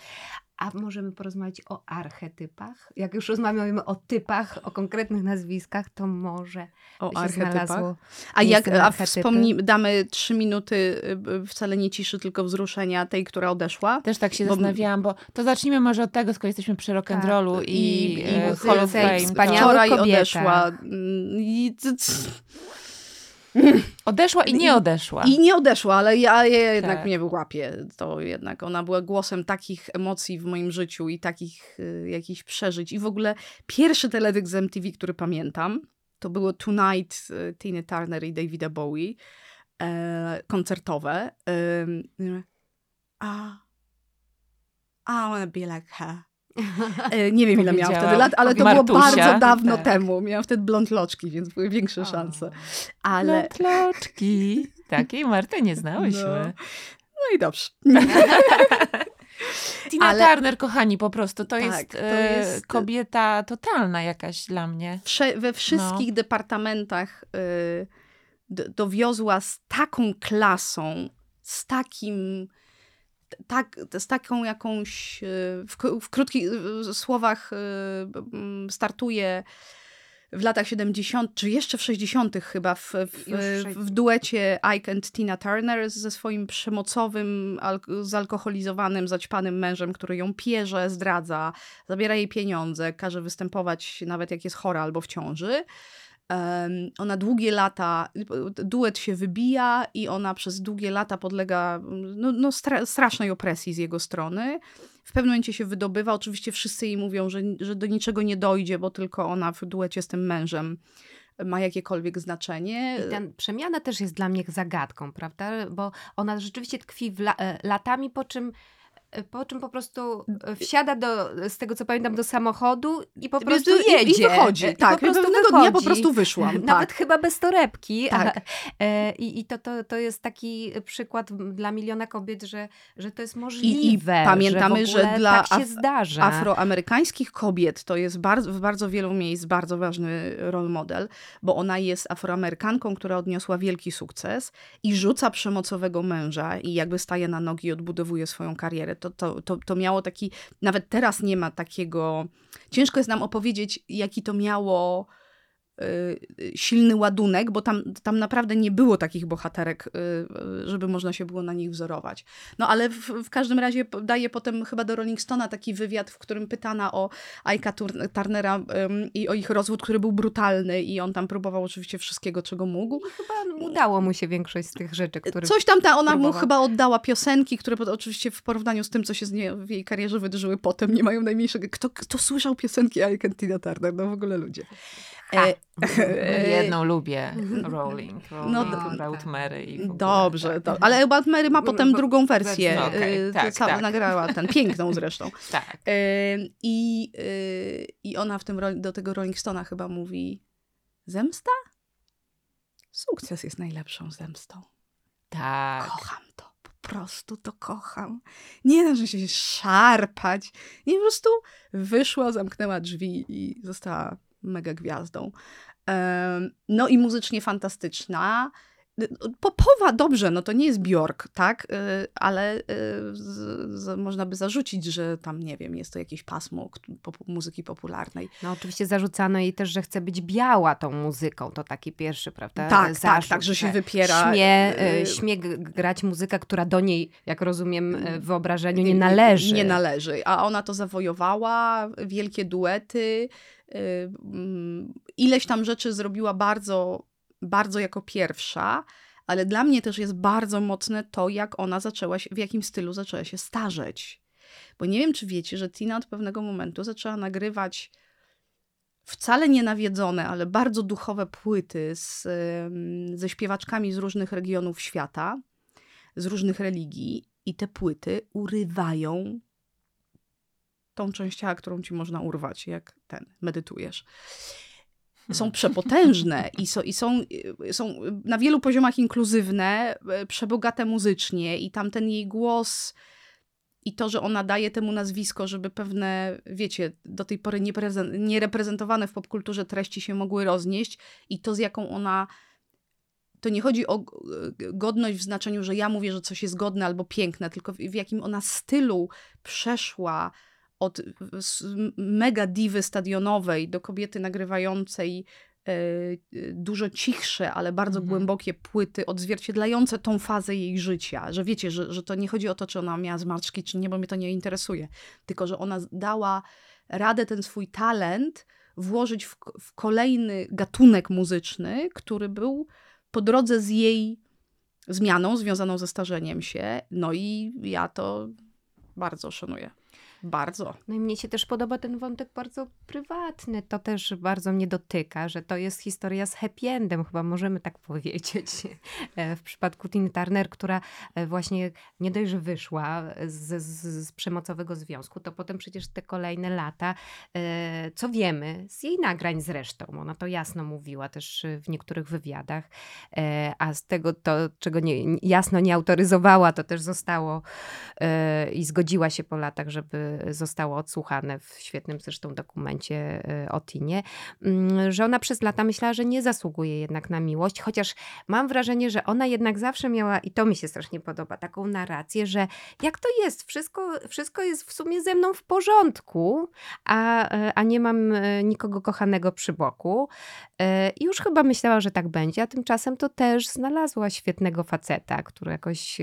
S3: A możemy porozmawiać o archetypach? Jak już rozmawiamy o typach, o konkretnych nazwiskach, to może o archetypach.
S2: A jak a wspomni, damy trzy minuty y, wcale nie ciszy, tylko wzruszenia tej, która odeszła?
S1: Też tak się bo... zastanawiałam, bo to zacznijmy może od tego, skoro jesteśmy przy rock'n'rollu tak. i, i, i e, Hall of Fame.
S2: Wczoraj kobieta. odeszła. Mm, I...
S1: Odeszła i nie odeszła.
S2: I, nie odeszła, ale ja, ja jednak tak. mnie wyłapię. To jednak ona była głosem takich emocji w moim życiu i takich y, jakichś przeżyć. I w ogóle pierwszy teledysk z MTV, który pamiętam, to było Tonight e, Tina Turner i Davida Bowie e, koncertowe. E, a, I wanna be like her. E, nie wiem, ile miałam wtedy lat, ale to
S1: Martusia.
S2: było bardzo dawno
S1: Tak.
S2: temu. Miałam wtedy blond loczki, więc były większe szanse. Ale,
S1: Lotloczki. Takiej Marty nie znałyśmy.
S2: no i dobrze.
S1: Tina
S2: Ale-
S1: Turner, kochani, po prostu to,
S2: Tak,
S1: jest,
S2: to
S1: e,
S2: jest-
S1: kobieta totalna jakaś dla mnie.
S2: Wsze, we wszystkich departamentach y, dowiozła z taką klasą, z takim, tak, z taką jakąś, y, w, w krótkich słowach y, mm, startuje w latach 70, czy jeszcze w 60. chyba, w, w, w duecie Ike and Tina Turner ze swoim przemocowym, al, zalkoholizowanym, zaćpanym mężem, który ją pierze, zdradza, zabiera jej pieniądze, każe występować nawet jak jest chora albo w ciąży. Ona długie lata, duet się wybija i ona przez długie lata podlega no, no stra strasznej opresji z jego strony. W pewnym momencie się wydobywa. Oczywiście wszyscy jej mówią, że, że do niczego nie dojdzie, bo tylko ona w duecie z tym mężem ma jakiekolwiek znaczenie.
S3: I ta przemiana też jest dla mnie zagadką, prawda? Bo ona rzeczywiście tkwi la e, latami, po czym po czym po prostu e, wsiada do, z tego co pamiętam, do samochodu i po prostu
S2: I-
S3: jedzie.
S2: I wychodzi.
S3: I
S2: tak,
S3: po prostu
S2: pewnego dnia po
S3: wychodzi.
S2: prostu wyszłam.
S3: Nawet
S2: tak.
S3: chyba bez torebki.
S2: Tak.
S3: E, I i to, to, to jest taki przykład dla miliona kobiet, że, że to jest możliwe.
S2: pamiętamy,
S3: że,
S2: że dla
S3: tak się
S2: Af-
S3: zdarza.
S2: afroamerykańskich kobiet to jest bardzo, w bardzo wielu miejsc bardzo ważny role model, bo ona jest afroamerykanką, która odniosła wielki sukces i rzuca przemocowego męża i jakby staje na nogi i odbudowuje swoją karierę. To, to, to, to miało taki, nawet teraz nie ma takiego, ciężko jest nam opowiedzieć, jaki to miało silny ładunek, bo tam, tam naprawdę nie było takich bohaterek, y, y, żeby można się było na nich wzorować. No ale w, w każdym razie daje potem chyba do Rolling Stona taki wywiad, w którym pytana o Aika Tur- Turnera i o ich rozwód, który był brutalny i on tam próbował oczywiście wszystkiego, czego mógł.
S3: I chyba udało mu się większość z tych rzeczy, które...
S2: Coś tam ta, ona mu chyba oddała piosenki, które oczywiście w porównaniu z tym, co się z nie, w jej karierze wydarzyły potem, nie mają najmniejszego... Kto, kto słyszał piosenki and Tina Turner? No w ogóle ludzie.
S3: Ha.
S2: E,
S1: Jedną lubię. Rolling. Rolling
S2: No
S1: no, About Mary. I
S2: Dobrze,
S1: tak.
S2: to, ale About Mary ma potem drugą wersję.
S1: wersję, okej,
S2: y,
S1: tak, tak.
S2: Nagrała ten, piękną zresztą.
S1: Tak.
S2: Y, I, y, I ona w tym, do tego Rolling Stona chyba mówi zemsta? Sukces jest najlepszą zemstą.
S1: Tak.
S2: Kocham to, po prostu to kocham. Nie da się szarpać. Nie, po prostu wyszła, zamknęła drzwi i została mega gwiazdą. No i muzycznie fantastyczna. Popowa, dobrze, no to nie jest Bjork, tak? Y, Ale y, z, z, można by zarzucić, że tam, nie wiem, jest to jakieś pasmo muzyki popularnej.
S3: No oczywiście zarzucano jej też, że chce być biała tą muzyką. To taki pierwszy, prawda?
S2: Tak, tak,
S3: zarzut,
S2: tak, że się wypiera.
S3: Śmie,
S2: y,
S3: śmie grać muzykę, która do niej, jak rozumiem, w wyobrażeniu
S2: Nie-
S3: należy.
S2: Nie należy. A ona to zawojowała, wielkie duety. mm, Ileś tam rzeczy zrobiła bardzo, bardzo jako pierwsza, ale dla mnie też jest bardzo mocne to, jak ona zaczęła się, w jakim stylu zaczęła się starzeć. Bo nie wiem, czy wiecie, że Tina od pewnego momentu zaczęła nagrywać wcale nie nawiedzone, ale bardzo duchowe płyty z, ze śpiewaczkami z różnych regionów świata, z różnych religii i te płyty urywają tą część ciała, którą ci można urwać, jak ten, medytujesz. Są przepotężne i, so, i są, y, są na wielu poziomach inkluzywne, y, przebogate muzycznie i tamten jej głos i to, że ona daje temu nazwisko, żeby pewne, wiecie, do tej pory niereprezentowane w popkulturze treści się mogły roznieść i to, z jaką ona to nie chodzi o godność w znaczeniu, że ja mówię, że coś jest godne albo piękne, tylko w jakim ona stylu przeszła od mega diwy stadionowej do kobiety nagrywającej e, dużo cichsze, ale bardzo
S1: Mhm.
S2: głębokie płyty odzwierciedlające tą fazę jej życia. Że wiecie, że, że to nie chodzi o to, czy ona miała zmarszczki, czy nie, bo mnie to nie interesuje. Tylko, że ona dała radę ten swój talent włożyć w, w kolejny gatunek muzyczny, który był po drodze z jej zmianą związaną ze starzeniem się. No i ja to bardzo szanuję. Bardzo.
S3: No i mnie się też podoba ten wątek bardzo prywatny. To też bardzo mnie dotyka, że to jest historia z happy endem, chyba możemy tak powiedzieć. E, w przypadku Tiny Turner, która e, właśnie nie dość, że wyszła z, z, z przemocowego związku, to potem przecież te kolejne lata, e, co wiemy z jej nagrań zresztą, ona to jasno mówiła też w niektórych wywiadach, a z tego to, czego nie, jasno nie autoryzowała, to też zostało i zgodziła się po latach, żeby zostało odsłuchane w świetnym zresztą dokumencie e, o Tinie, mm, że ona przez lata myślała, że nie zasługuje jednak na miłość, chociaż mam wrażenie, że ona jednak zawsze miała, i to mi się strasznie podoba, taką narrację, że jak to jest, wszystko, wszystko jest w sumie ze mną w porządku, a, e, a nie mam e, nikogo kochanego przy boku. I już chyba myślała, że tak będzie, a tymczasem to też znalazła świetnego faceta, który jakoś,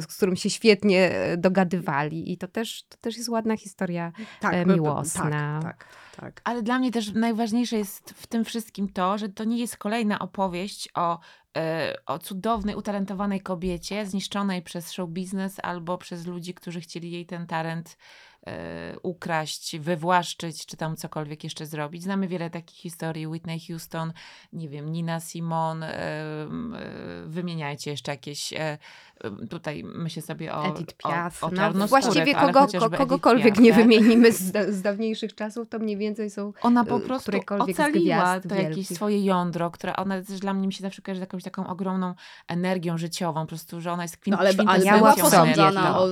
S3: z którym się świetnie dogadywali i to też, to też jest ładna historia tak, e, miłosna.
S2: Tak, tak, tak.
S1: Ale dla mnie też najważniejsze jest w tym wszystkim to, że to nie jest kolejna opowieść o e, o cudownej, utalentowanej kobiecie zniszczonej przez show biznes albo przez ludzi, którzy chcieli jej ten talent E, ukraść, wywłaszczyć, czy tam cokolwiek jeszcze zrobić. Znamy wiele takich historii. Whitney Houston, nie wiem, Nina Simon, e, e, wymieniajcie jeszcze jakieś. Tutaj myślę sobie o
S3: Edith Piaf.
S1: O, o
S3: no, właściwie kogo, kogokolwiek nie tak? wymienimy z, z, dawniejszych czasów, to mniej więcej są
S1: Ona po prostu ocaliła to jakieś swoje jądro, które ona też dla mnie mi się zawsze kojarzy z jakąś taką ogromną energią życiową, po prostu, że ona jest kwint, no, ale, ale
S2: była posądzana o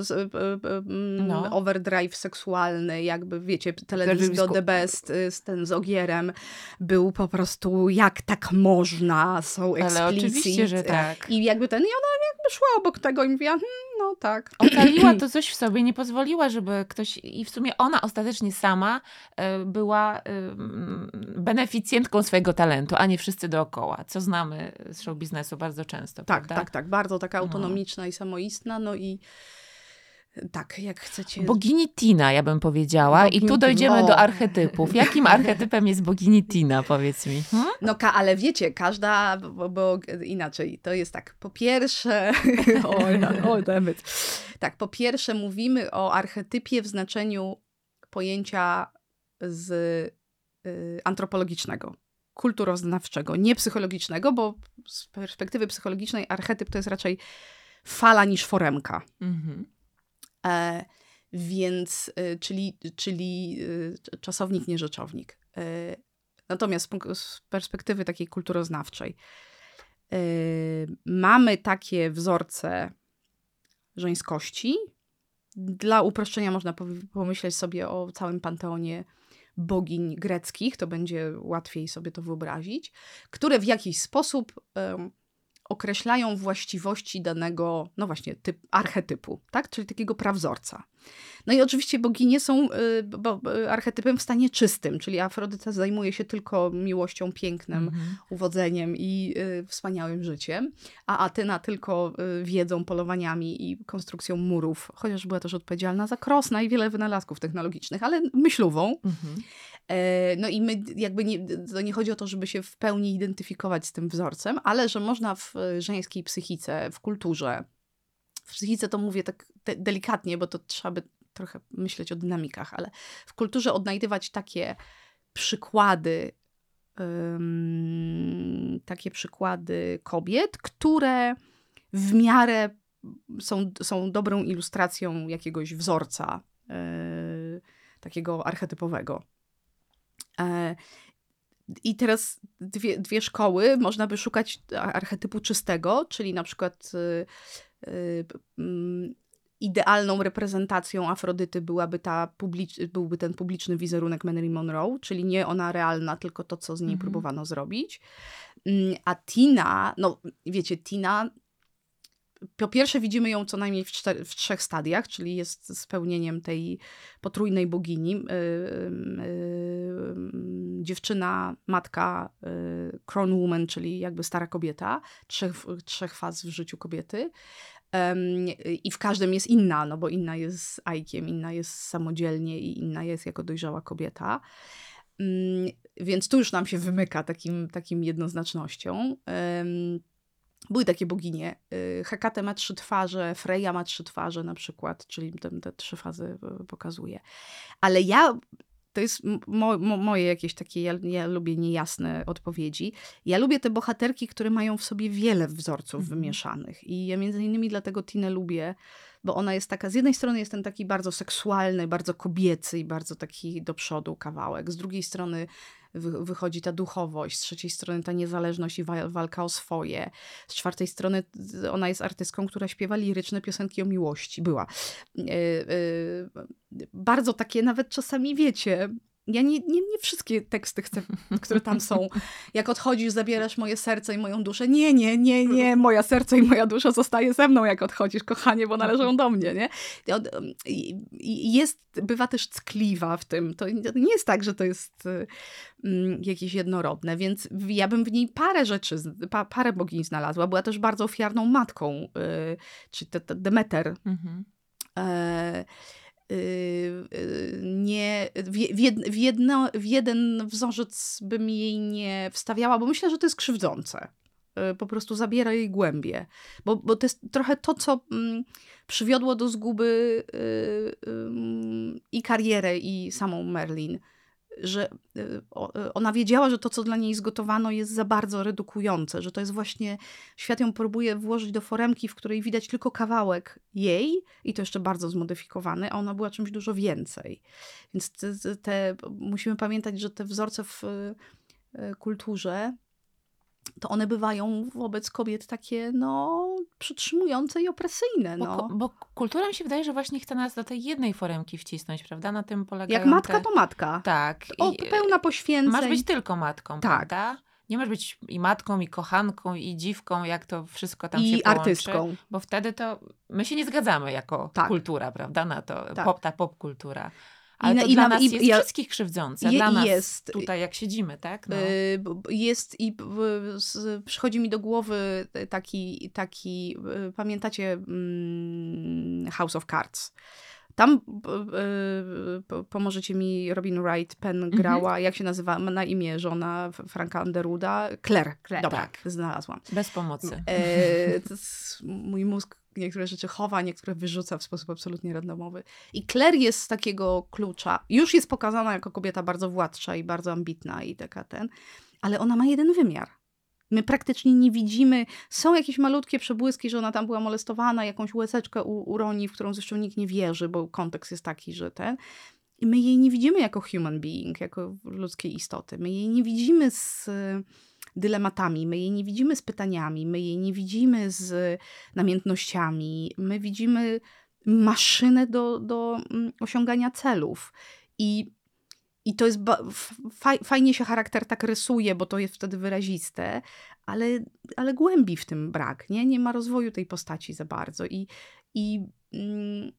S2: no. overdrive seksualny, jakby wiecie, teledysk do The Best y, z, ten z Ogierem był po prostu jak tak można, są explicit. Ale
S1: oczywiście, że tak.
S2: I jakby ten, i ona jakby szła obok tego i mówiła, hmm, no tak.
S1: Ocaliła to coś w sobie, nie pozwoliła, żeby ktoś, i w sumie ona ostatecznie sama y, była y, beneficjentką swojego talentu, a nie wszyscy dookoła, co znamy z show biznesu bardzo często,
S2: Tak,
S1: prawda?
S2: tak, tak, bardzo taka no. autonomiczna no. i samoistna, no i tak, jak chcecie.
S1: Bogini Tina, ja bym powiedziała. Bogini I tu dojdziemy o. do archetypów. Jakim archetypem jest bogini Tina, powiedz mi? Hmm?
S2: No, ka, ale wiecie, każda, bo, bo, inaczej, to jest tak, po pierwsze, o, o David. Tak, po pierwsze mówimy o archetypie w znaczeniu pojęcia z y, antropologicznego, kulturoznawczego, nie psychologicznego, bo z perspektywy psychologicznej archetyp to jest raczej fala niż foremka. Mhm. E, więc, e, czyli, czyli e, czasownik, nie rzeczownik. Natomiast z perspektywy takiej kulturoznawczej mamy takie wzorce żeńskości. Dla uproszczenia można pomyśleć sobie o całym panteonie bogiń greckich, to będzie łatwiej sobie to wyobrazić, które w jakiś sposób określają właściwości danego, no właśnie, typ, archetypu, tak? czyli takiego prawzorca. No i oczywiście boginie są y, bo, y, archetypem w stanie czystym, czyli Afrodyta zajmuje się tylko miłością, pięknem, mm -hmm. uwodzeniem i y, wspaniałym życiem, a Atyna tylko y, wiedzą, polowaniami i konstrukcją murów, chociaż była też odpowiedzialna za Krosna i wiele wynalazków technologicznych, ale myślową. Mm -hmm. E, no i my jakby nie, to nie chodzi o to, żeby się w pełni identyfikować z tym wzorcem, ale że można w żeńskiej psychice, w kulturze, w psychice to mówię tak de delikatnie, bo to trzeba by trochę myśleć o dynamikach, ale w kulturze odnajdywać takie przykłady, um, takie przykłady kobiet, które w miarę są, są dobrą ilustracją jakiegoś wzorca, yy, takiego archetypowego. E, I teraz dwie, dwie szkoły, można by szukać archetypu czystego, czyli na przykład y, y, mm, idealną reprezentacją Afrodyty byłaby ta publicz, byłby ten publiczny wizerunek Marilyn Monroe, czyli nie ona realna, tylko to, co z niej mm -hmm. próbowano zrobić. Mm, a Tina, no wiecie, Tina po pierwsze widzimy ją co najmniej w, w, trzech stadiach, czyli jest spełnieniem tej potrójnej bogini. Yy, yy, dziewczyna, matka, yy, crown woman, czyli jakby stara kobieta, trzech, trzech faz w życiu kobiety. I w każdym jest inna, no bo inna jest Ajkiem, inna jest samodzielnie i inna jest jako dojrzała kobieta. Więc tu już nam się wymyka takim, takim jednoznacznością. Były takie boginie. Y, Hekate ma trzy twarze, Freya ma trzy twarze na przykład, czyli te, te trzy fazy y, pokazuje. Ale ja to jest mo, mo, moje jakieś takie, ja, ja, lubię niejasne odpowiedzi. Ja lubię te bohaterki, które mają w sobie wiele wzorców mhm. wymieszanych. I ja między innymi dlatego Tinę lubię, bo ona jest taka, z jednej strony jest ten taki bardzo seksualny, bardzo kobiecy i bardzo taki do przodu kawałek. Z drugiej strony wychodzi ta duchowość, z trzeciej strony ta niezależność i walka o swoje, z czwartej strony ona jest artystką, która śpiewa liryczne piosenki o miłości. Była. E, e, bardzo takie nawet czasami, wiecie, ja nie, nie, nie wszystkie teksty chcę, które tam są. Jak odchodzisz, zabierasz moje serce i moją duszę. Nie, nie, nie, nie. Moja serce i moja dusza zostaje ze mną, jak odchodzisz, kochanie, bo należą do mnie, nie? Jest, bywa też ckliwa w tym. To nie jest tak, że to jest mm, jakieś jednorodne, więc ja bym w niej parę rzeczy, parę bogiń znalazła. Była też bardzo ofiarną matką, y, czy Demeter. Mhm. E, Y, y, nie, w, w, jedno, w jeden wzorzec bym jej nie wstawiała, bo myślę, że to jest krzywdzące. Y, po prostu zabiera jej głębie. Bo, bo to jest trochę to, co mm, przywiodło do zguby i karierę, i samą Merlin że y, y, ona wiedziała, że to, co dla niej zgotowano, jest za bardzo redukujące, że to jest właśnie, świat ją próbuje włożyć do foremki, w której widać tylko kawałek jej i to jeszcze bardzo zmodyfikowany, a ona była czymś dużo więcej. Więc te, te musimy pamiętać, że te wzorce w y, kulturze to one bywają wobec kobiet takie, no, przytrzymujące i opresyjne. No.
S1: Bo, bo kultura mi się wydaje, że właśnie chce nas do tej jednej foremki wcisnąć, prawda? Na tym polega.
S2: Jak matka, te... to matka.
S1: Tak.
S2: O, pełna poświęceń.
S1: Masz być tylko matką, tak. prawda? Nie masz być i matką, i kochanką, i dziwką, jak to wszystko tam I się połączy. I artystką. Bo wtedy to my się nie zgadzamy jako tak. kultura, prawda? Na to, tak. pop, ta popkultura. Ale I, to i dla nas i, jest ja, wszystkich krzywdzące. Je, dla nas jest, tutaj, jak siedzimy, tak? No. Y,
S2: jest i przychodzi mi do głowy taki, taki y, pamiętacie mm, House of Cards? Tam y, pomożecie mi, Robin Wright Penn mhm. grała, jak się nazywa, na imię żona Franka Underwooda? Claire. Claire. Dobra, tak. znalazłam.
S1: Bez pomocy.
S2: E, mój mózg niektóre rzeczy chowa, niektóre wyrzuca w sposób absolutnie randomowy. I Claire jest z takiego klucza, już jest pokazana jako kobieta bardzo władcza i bardzo ambitna i taka ten, ale ona ma jeden wymiar. My praktycznie nie widzimy, są jakieś malutkie przebłyski, że ona tam była molestowana, jakąś łezeczkę uroni, w którą zresztą nikt nie wierzy, bo kontekst jest taki, że ten. I my jej nie widzimy jako human being, jako ludzkiej istoty. My jej nie widzimy z dylematami, my jej nie widzimy z pytaniami, my jej nie widzimy z namiętnościami, my widzimy maszynę do, do mm, osiągania celów. I, i to jest fajnie się charakter tak rysuje, bo to jest wtedy wyraziste, ale, ale głębi w tym brak, nie? Nie ma rozwoju tej postaci za bardzo. I, i mm,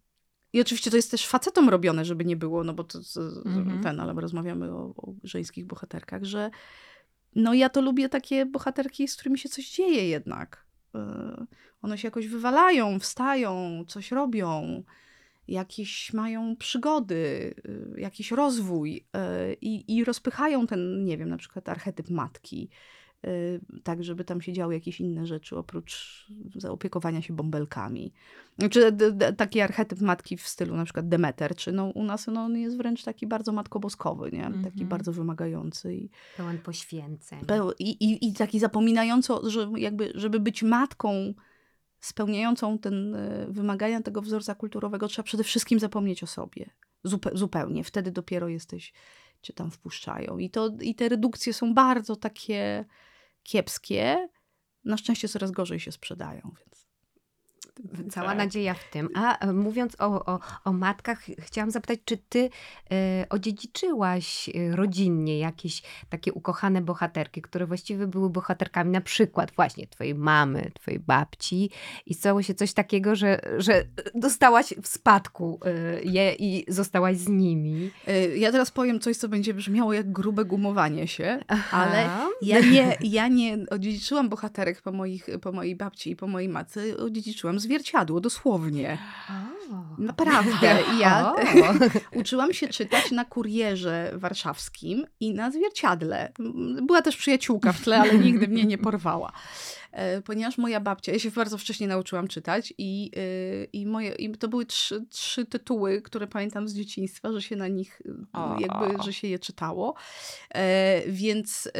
S2: i oczywiście to jest też facetom robione, żeby nie było, no bo to, to mm-hmm. ten, ale rozmawiamy o, o, żeńskich bohaterkach, że, no ja to lubię takie bohaterki, z którymi się coś dzieje jednak. E, one się jakoś wywalają, wstają, coś robią, jakieś mają przygody, e, jakiś rozwój e, i, i rozpychają ten, nie wiem, na przykład archetyp matki Y, tak żeby tam się działy jakieś inne rzeczy oprócz zaopiekowania się bąbelkami. Czy taki archetyp matki w stylu na przykład Demeter, czy no u nas no, on jest wręcz taki bardzo matkoboskowy, nie? Taki mm -hmm. bardzo wymagający. I,
S3: Pełen poświęceń.
S2: I, i, I taki zapominający, że jakby, żeby być matką spełniającą ten y, wymagania tego wzorca kulturowego, trzeba przede wszystkim zapomnieć o sobie. Zupe, zupełnie. Wtedy dopiero jesteś, cię tam wpuszczają. I, to, I te redukcje są bardzo takie kiepskie, na szczęście coraz gorzej się sprzedają, więc.
S3: Cała tak. nadzieja w tym. A e, mówiąc o, o, o matkach, chciałam zapytać, czy ty e, odziedziczyłaś e, rodzinnie jakieś takie ukochane bohaterki, które właściwie były bohaterkami na przykład właśnie twojej mamy, twojej babci i stało się coś takiego, że, że dostałaś w spadku e, je i zostałaś z nimi?
S2: Ja teraz powiem coś, co będzie brzmiało jak grube gumowanie się, Aha. ale ja nie, ja nie odziedziczyłam bohaterek po, moich, po mojej babci i po mojej matce, odziedziczyłam zwierzę zwierciadło, dosłownie. Naprawdę. Ja uczyłam się czytać na kurierze warszawskim i na zwierciadle. Była też przyjaciółka w tle, ale nigdy mnie nie porwała. E, ponieważ moja babcia, ja się bardzo wcześnie nauczyłam czytać i, e, i, moje, i to były trzy, trzy tytuły, które pamiętam z dzieciństwa, że się na nich, jakby, że się je czytało. E, więc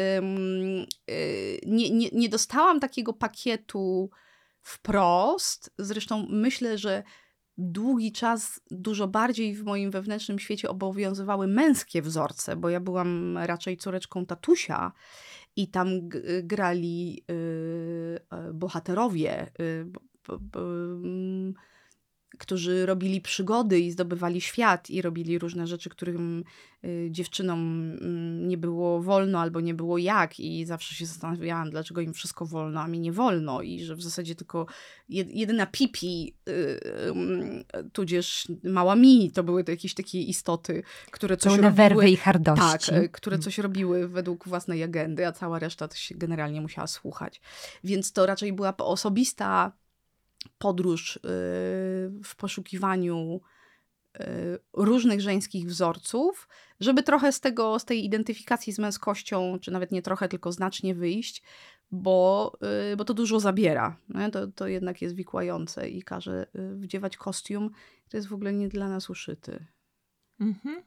S2: nie, nie, nie dostałam takiego pakietu wprost. Zresztą myślę, że długi czas dużo bardziej w moim wewnętrznym świecie obowiązywały męskie wzorce, bo ja byłam raczej córeczką tatusia i tam grali y, bohaterowie. Y, mm, którzy robili przygody i zdobywali świat i robili różne rzeczy, którym y, dziewczynom mm, nie było wolno albo nie było jak i zawsze się zastanawiałam, dlaczego im wszystko wolno, a mi nie wolno i że w zasadzie tylko jedyna pipi, y, tudzież mała mi, to były to jakieś takie istoty, które coś Pełne robiły.
S3: werwy i hardości.
S2: Tak, y, które coś robiły według własnej agendy, a cała reszta to się generalnie musiała słuchać. Więc to raczej była osobista podróż y, w poszukiwaniu y, różnych żeńskich wzorców, żeby trochę z tego, z tej identyfikacji z męskością, czy nawet nie trochę, tylko znacznie wyjść, bo, y, bo to dużo zabiera. To, to jednak jest wikłające i każe wdziewać kostium, który jest w ogóle nie dla nas uszyty. Mhm.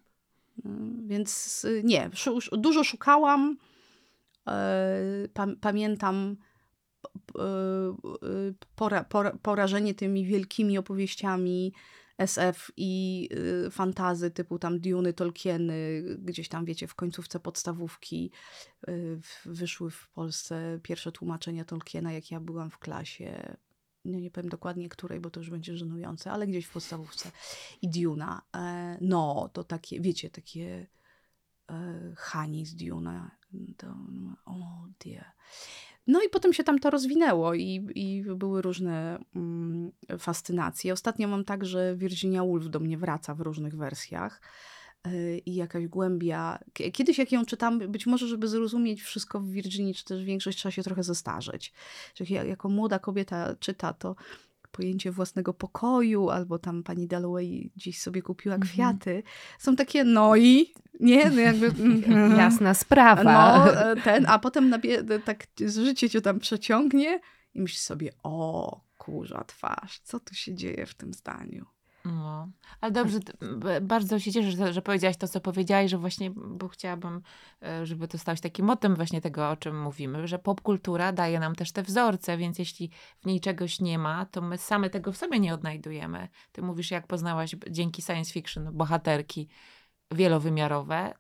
S2: Więc nie, dużo szukałam. Pamiętam pora, pora, porażenie tymi wielkimi opowieściami SF i y, fantazy typu tam Duny, Tolkieny, gdzieś tam wiecie w końcówce podstawówki y, wyszły w Polsce pierwsze tłumaczenia Tolkiena, jak ja byłam w klasie. No nie powiem dokładnie której, bo to już będzie żenujące, ale gdzieś w podstawówce. I Duna. E, no, to takie, wiecie, takie e, Hani z Duna. To, oh dear. No i potem się tam to rozwinęło i, i były różne mm, fascynacje. Ostatnio mam tak, że Virginia Woolf do mnie wraca w różnych wersjach yy, i jakaś głębia. Kiedyś jak ją czytam, być może, żeby zrozumieć wszystko w Virginii, czy też większość trzeba się trochę zestarzeć. Jak jako młoda kobieta czyta, to pojęcie własnego pokoju, albo tam pani Dalloway gdzieś sobie kupiła mhm. kwiaty, są takie no i, nie? No jakby,
S3: mm, Jasna sprawa.
S2: No, e, ten, a potem nabie- tak życie cię tam przeciągnie i myślisz sobie, o kurza twarz, co tu się dzieje w tym zdaniu?
S1: No, ale dobrze, bardzo się cieszę, że, że powiedziałaś to, co powiedziałaś, że właśnie, bo chciałabym, e, żeby to stało się takim motem właśnie tego, o czym mówimy, że popkultura daje nam też te wzorce, więc jeśli w niej czegoś nie ma, to my same tego w sobie nie odnajdujemy. Ty mówisz, jak poznałaś dzięki science fiction bohaterki wielowymiarowe,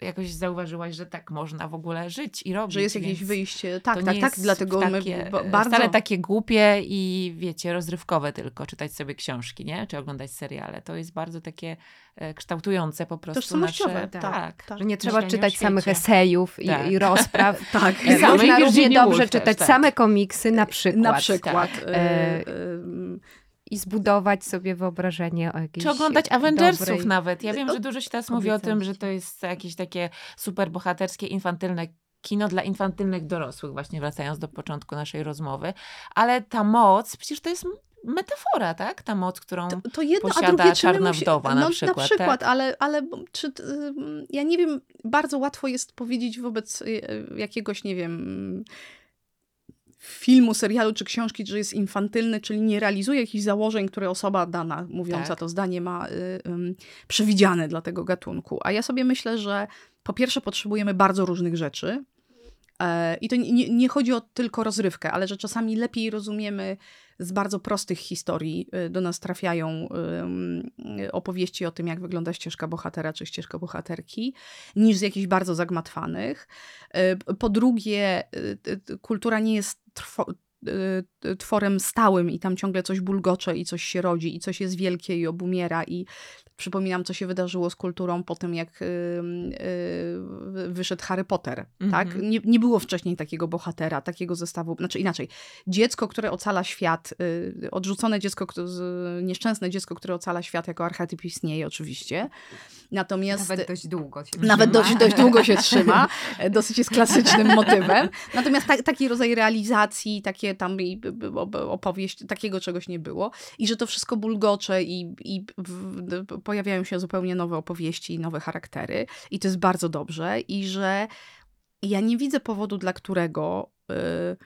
S1: jakoś zauważyłaś, że tak można w ogóle żyć i robić.
S2: Że jest jakieś wyjście. Tak, tak, tak. Dlatego takie, my bardzo...
S1: Wcale takie głupie i wiecie, rozrywkowe tylko, czytać sobie książki, nie? Czy oglądać seriale. To jest bardzo takie e, kształtujące po prostu
S2: Tożsamościowe,
S1: nasze...
S2: tak, tak,
S3: tak. Że nie trzeba czytać samych esejów i, tak. i rozpraw.
S2: tak.
S3: I można równie dobrze czytać tak. same komiksy na przykład.
S2: Na przykład. Tak. E,
S3: i zbudować sobie wyobrażenie o jakiejś
S1: Czy oglądać Avengersów dobrej... nawet. Ja wiem, że dużo się teraz mówi o tym, że to jest jakieś takie super bohaterskie, infantylne kino dla infantylnych dorosłych, właśnie wracając do początku naszej rozmowy. Ale ta moc, przecież to jest metafora, tak? Ta moc, którą to, to jedno, posiada a drugie, czarna musi... wdowa no, na przykład.
S2: Na przykład,
S1: tak?
S2: ale, ale czy, ja nie wiem, bardzo łatwo jest powiedzieć wobec y, jakiegoś, nie wiem filmu, serialu czy książki, że jest infantylny, czyli nie realizuje jakichś założeń, które osoba dana, mówiąca tak. to zdanie, ma y, y, przewidziane dla tego gatunku. A ja sobie myślę, że po pierwsze potrzebujemy bardzo różnych rzeczy. E, I to nie, nie, chodzi o tylko rozrywkę, ale że czasami lepiej rozumiemy z bardzo prostych historii y, do nas trafiają opowieści o tym, jak wygląda ścieżka bohatera czy ścieżka bohaterki, niż z jakichś bardzo zagmatwanych. Y, po drugie, kultura nie jest tworem stałym i tam ciągle coś bulgocze i coś się rodzi i coś jest wielkie i obumiera i przypominam, co się wydarzyło z kulturą po tym, jak y, y, wyszedł Harry Potter, tak?
S1: Mhm.
S2: Nie, nie było wcześniej takiego bohatera, takiego zestawu, znaczy inaczej, dziecko, które ocala świat, y, odrzucone dziecko, kto- z- nieszczęsne dziecko, które ocala świat jako archetyp istnieje oczywiście, natomiast...
S3: Nawet dość długo się
S2: Nawet
S3: trzyma.
S2: dość, dość długo się trzyma. Dosyć jest klasycznym motywem. Natomiast ta, taki rodzaj realizacji, takie tam opowieść, takiego czegoś nie było. I że to wszystko bulgocze i, i w, d- pojawiają się zupełnie nowe opowieści i nowe charaktery. I to jest bardzo dobrze. I że ja nie widzę powodu, dla którego y,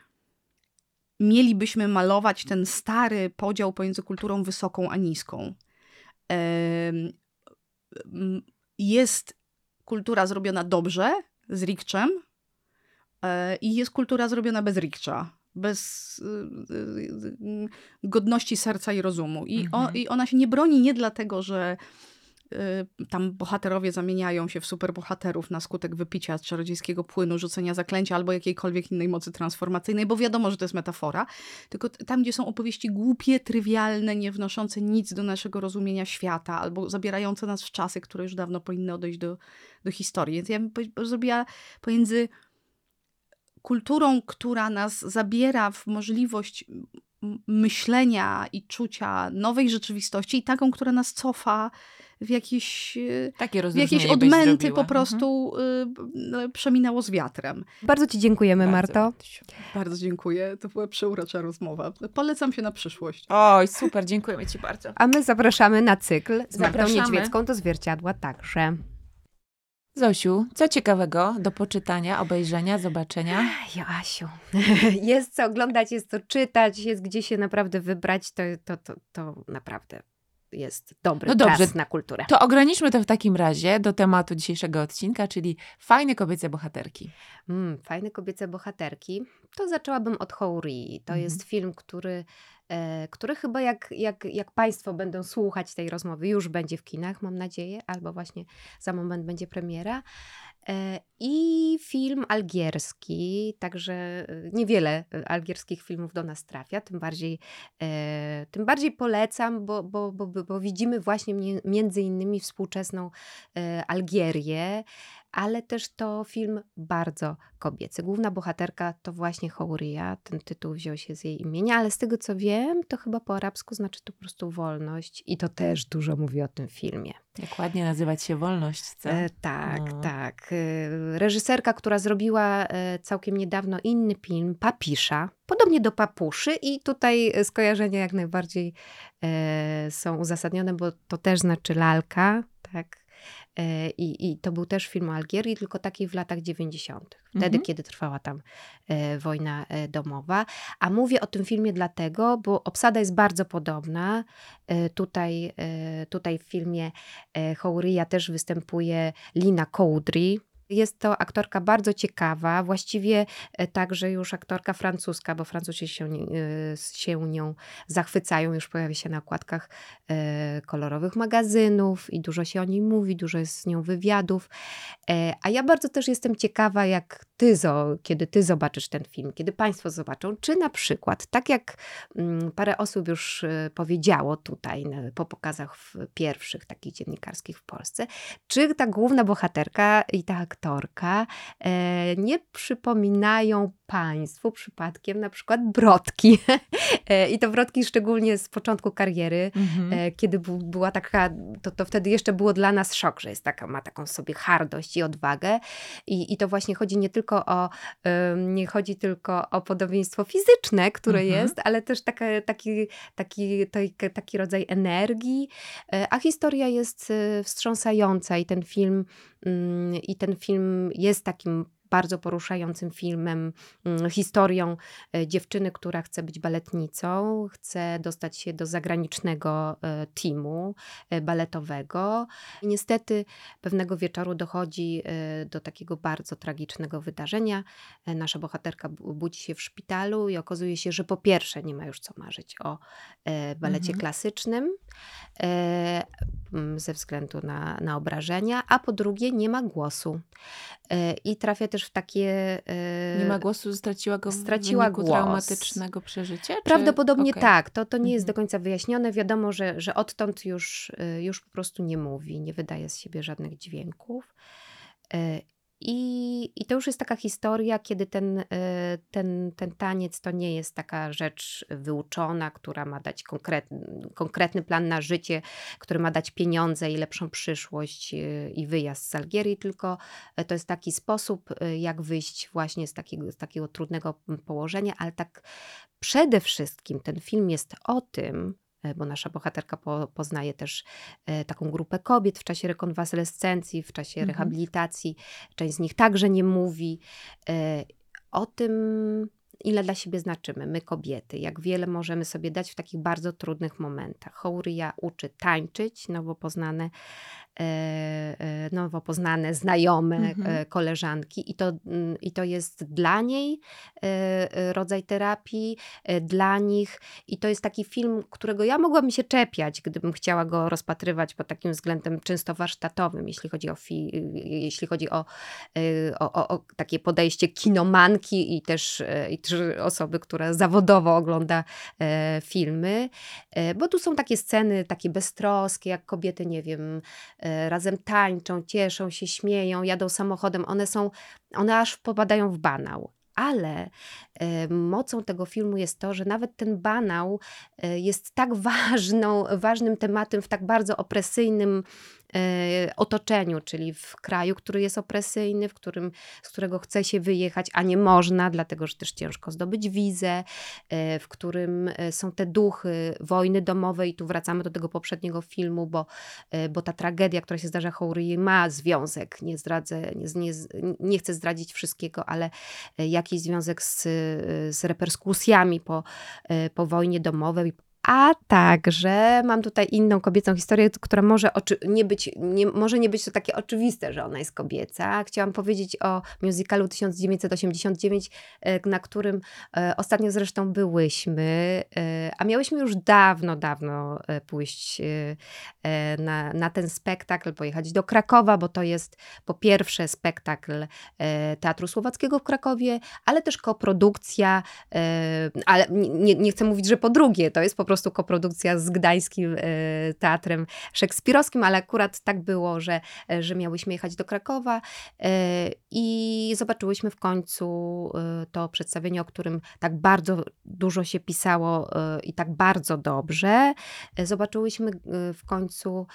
S2: mielibyśmy malować ten stary podział pomiędzy kulturą wysoką a niską. Jest kultura zrobiona dobrze, z rikczem e, i jest kultura zrobiona bez rikcza, bez y, y, y, godności serca i rozumu. I, o,
S1: Mhm.
S2: I ona się nie broni nie dlatego, że tam bohaterowie zamieniają się w superbohaterów na skutek wypicia czarodziejskiego płynu, rzucenia zaklęcia albo jakiejkolwiek innej mocy transformacyjnej, bo wiadomo, że to jest metafora, tylko tam, gdzie są opowieści głupie, trywialne, nie wnoszące nic do naszego rozumienia świata, albo zabierające nas w czasy, które już dawno powinny odejść do, do historii. Więc ja bym zrobiła pomiędzy kulturą, która nas zabiera w możliwość myślenia i czucia nowej rzeczywistości i taką, która nas cofa w jakieś, e,
S1: Takie
S2: w jakieś odmęty po
S1: Mhm.
S2: prostu y, b- przeminęło z wiatrem.
S3: Bardzo Ci dziękujemy,
S1: Bardzo.
S3: Marto.
S2: Bardzo dziękuję. To była przeurocza rozmowa. Polecam się na przyszłość.
S1: Oj, super, dziękujemy Ci bardzo.
S3: A my zapraszamy na cykl z Martą. Niedźwiecką do zwierciadła także.
S1: Zosiu, co ciekawego do poczytania, obejrzenia, zobaczenia?
S3: Joasiu, jest co oglądać, jest co czytać, jest gdzie się naprawdę wybrać, to, to, to, to naprawdę jest dobry
S1: No dobrze.
S3: czas na kulturę.
S1: To ograniczmy to w takim razie do tematu dzisiejszego odcinka, czyli fajne kobiece bohaterki.
S3: Mm, fajne kobiece bohaterki. To zaczęłabym od Hourii. To
S1: Mhm.
S3: jest film, który, który chyba jak, jak, jak Państwo będą słuchać tej rozmowy, już będzie w kinach, mam nadzieję, albo właśnie za moment będzie premiera. E, I film algierski, także e, niewiele e, algierskich filmów do nas trafia, tym bardziej, e, tym bardziej polecam, bo, bo, bo, bo- widzimy właśnie między innymi współczesną e, Algierię, ale też to film bardzo kobiecy. Główna bohaterka to właśnie Houria, ten tytuł wziął się z jej imienia, ale z tego co wiem, to chyba po arabsku znaczy to po prostu wolność i to też dużo mówi o tym filmie.
S1: Jak ładnie nazywać się wolność, co?
S3: E, tak,
S1: No.
S3: tak. E, reżyserka, która zrobiła e, całkiem niedawno inny film, Papisza, podobnie do Papuszy i tutaj skojarzenia jak najbardziej e, są uzasadnione, bo to też znaczy lalka, tak. E, I, I to był też film o Algierii, tylko taki w latach 90., wtedy,
S1: Mhm.
S3: kiedy trwała tam e, wojna e, domowa. A mówię o tym filmie dlatego, bo obsada jest bardzo podobna. Tutaj, tutaj w filmie Houria też występuje Lina Koudry. Jest to aktorka bardzo ciekawa, właściwie e, także już aktorka francuska, bo Francuzi się, e, się nią zachwycają, już pojawia się na okładkach e, kolorowych magazynów i dużo się o niej mówi, dużo jest z nią wywiadów. A ja bardzo też jestem ciekawa, jak ty, kiedy ty zobaczysz ten film, kiedy państwo zobaczą, czy na przykład, tak jak mm, parę osób już powiedziało tutaj po pokazach pierwszych takich dziennikarskich w Polsce, czy ta główna bohaterka i ta aktorka e, nie przypominają państwu przypadkiem na przykład Brodki. E, I to Brodki szczególnie z początku kariery,
S1: Mhm.
S3: e, kiedy bu, była taka, to, to wtedy jeszcze było dla nas szok, że jest taka, ma taką sobie hardość i odwagę. I, i to właśnie chodzi nie tylko o, nie chodzi tylko o podobieństwo fizyczne, które
S1: Mhm.
S3: jest, ale też taka, taki, taki, taki rodzaj energii. A historia jest wstrząsająca i ten film, mm, i ten film jest takim bardzo poruszającym filmem, mm, historią e, dziewczyny, która chce być baletnicą, chce dostać się do zagranicznego e, teamu e, baletowego. I niestety pewnego wieczoru dochodzi do takiego bardzo tragicznego wydarzenia. Nasza bohaterka bu- budzi się w szpitalu i okazuje się, że po pierwsze nie ma już co marzyć o balecie
S1: Mhm.
S3: klasycznym mm, ze względu na, na obrażenia, a po drugie nie ma głosu. I trafia też też w takie...
S1: Nie ma głosu, straciła go
S3: straciła głos.
S1: traumatycznego przeżycia? Czy...
S3: Prawdopodobnie
S1: Okej.
S3: tak, to, to nie jest
S1: Mhm.
S3: do końca wyjaśnione. Wiadomo, że, że odtąd już, y, już po prostu nie mówi, nie wydaje z siebie żadnych dźwięków. I, I to już jest taka historia, kiedy ten, y, ten, ten taniec to nie jest taka rzecz wyuczona, która ma dać konkretny, plan na życie, który ma dać pieniądze i lepszą przyszłość y, i wyjazd z Algierii, tylko y, to jest taki sposób, jak wyjść właśnie z takiego, z takiego trudnego położenia, ale tak przede wszystkim ten film jest o tym, e, bo nasza bohaterka po, poznaje też e, taką grupę kobiet w czasie rekonwalescencji, w czasie
S1: Mhm.
S3: rehabilitacji. Część z nich także nie mówi. E, o tym, ile dla siebie znaczymy, my kobiety, jak wiele możemy sobie dać w takich bardzo trudnych momentach. Houria uczy tańczyć, nowo poznane, e, e, nowo poznane znajome,
S1: Mhm.
S3: e, koleżanki. I to, mm, i to jest dla niej e, e, rodzaj terapii, e, dla nich. I to jest taki film, którego ja mogłabym się czepiać, gdybym chciała go rozpatrywać pod takim względem czysto warsztatowym, jeśli chodzi o, jeśli chodzi o, o, o, o takie podejście kinomanki i też, i też osoby, która zawodowo ogląda e, filmy, E, bo tu są takie sceny takie beztroskie, jak kobiety, nie wiem, e, razem tańczą, cieszą się, śmieją, jadą samochodem, one są, one aż popadają w banał. Ale e, mocą tego filmu jest to, że nawet ten banał e, jest tak ważną, ważnym tematem w tak bardzo opresyjnym e, otoczeniu, czyli w kraju, który jest opresyjny, w którym, z którego chce się wyjechać, a nie można, dlatego że też ciężko zdobyć wizę, e, w którym e, są te duchy wojny domowej. I tu wracamy do tego poprzedniego filmu, bo, e, bo ta tragedia, która się zdarza Houryi ma związek, nie zdradzę, nie, nie, nie chcę zdradzić wszystkiego, ale e, jakiś związek z, z reperskusjami po, e, po wojnie domowej, a także mam tutaj inną kobiecą historię, która może nie być, nie, może nie być to takie oczywiste, że ona jest kobieca. Chciałam powiedzieć o musicalu 1989, e, na którym e, ostatnio zresztą byłyśmy, e, a miałyśmy już dawno, dawno pójść na, na ten spektakl, pojechać do Krakowa, bo to jest po pierwsze spektakl Teatru Słowackiego w Krakowie, ale też koprodukcja, ale nie, nie chcę mówić, że po drugie, to jest po prostu koprodukcja z Gdańskim e, Teatrem Szekspirowskim, ale akurat tak było, że, e, że miałyśmy jechać do Krakowa e, i zobaczyłyśmy w końcu to przedstawienie, o którym tak bardzo dużo się pisało i tak bardzo dobrze. Zobaczyłyśmy w końcu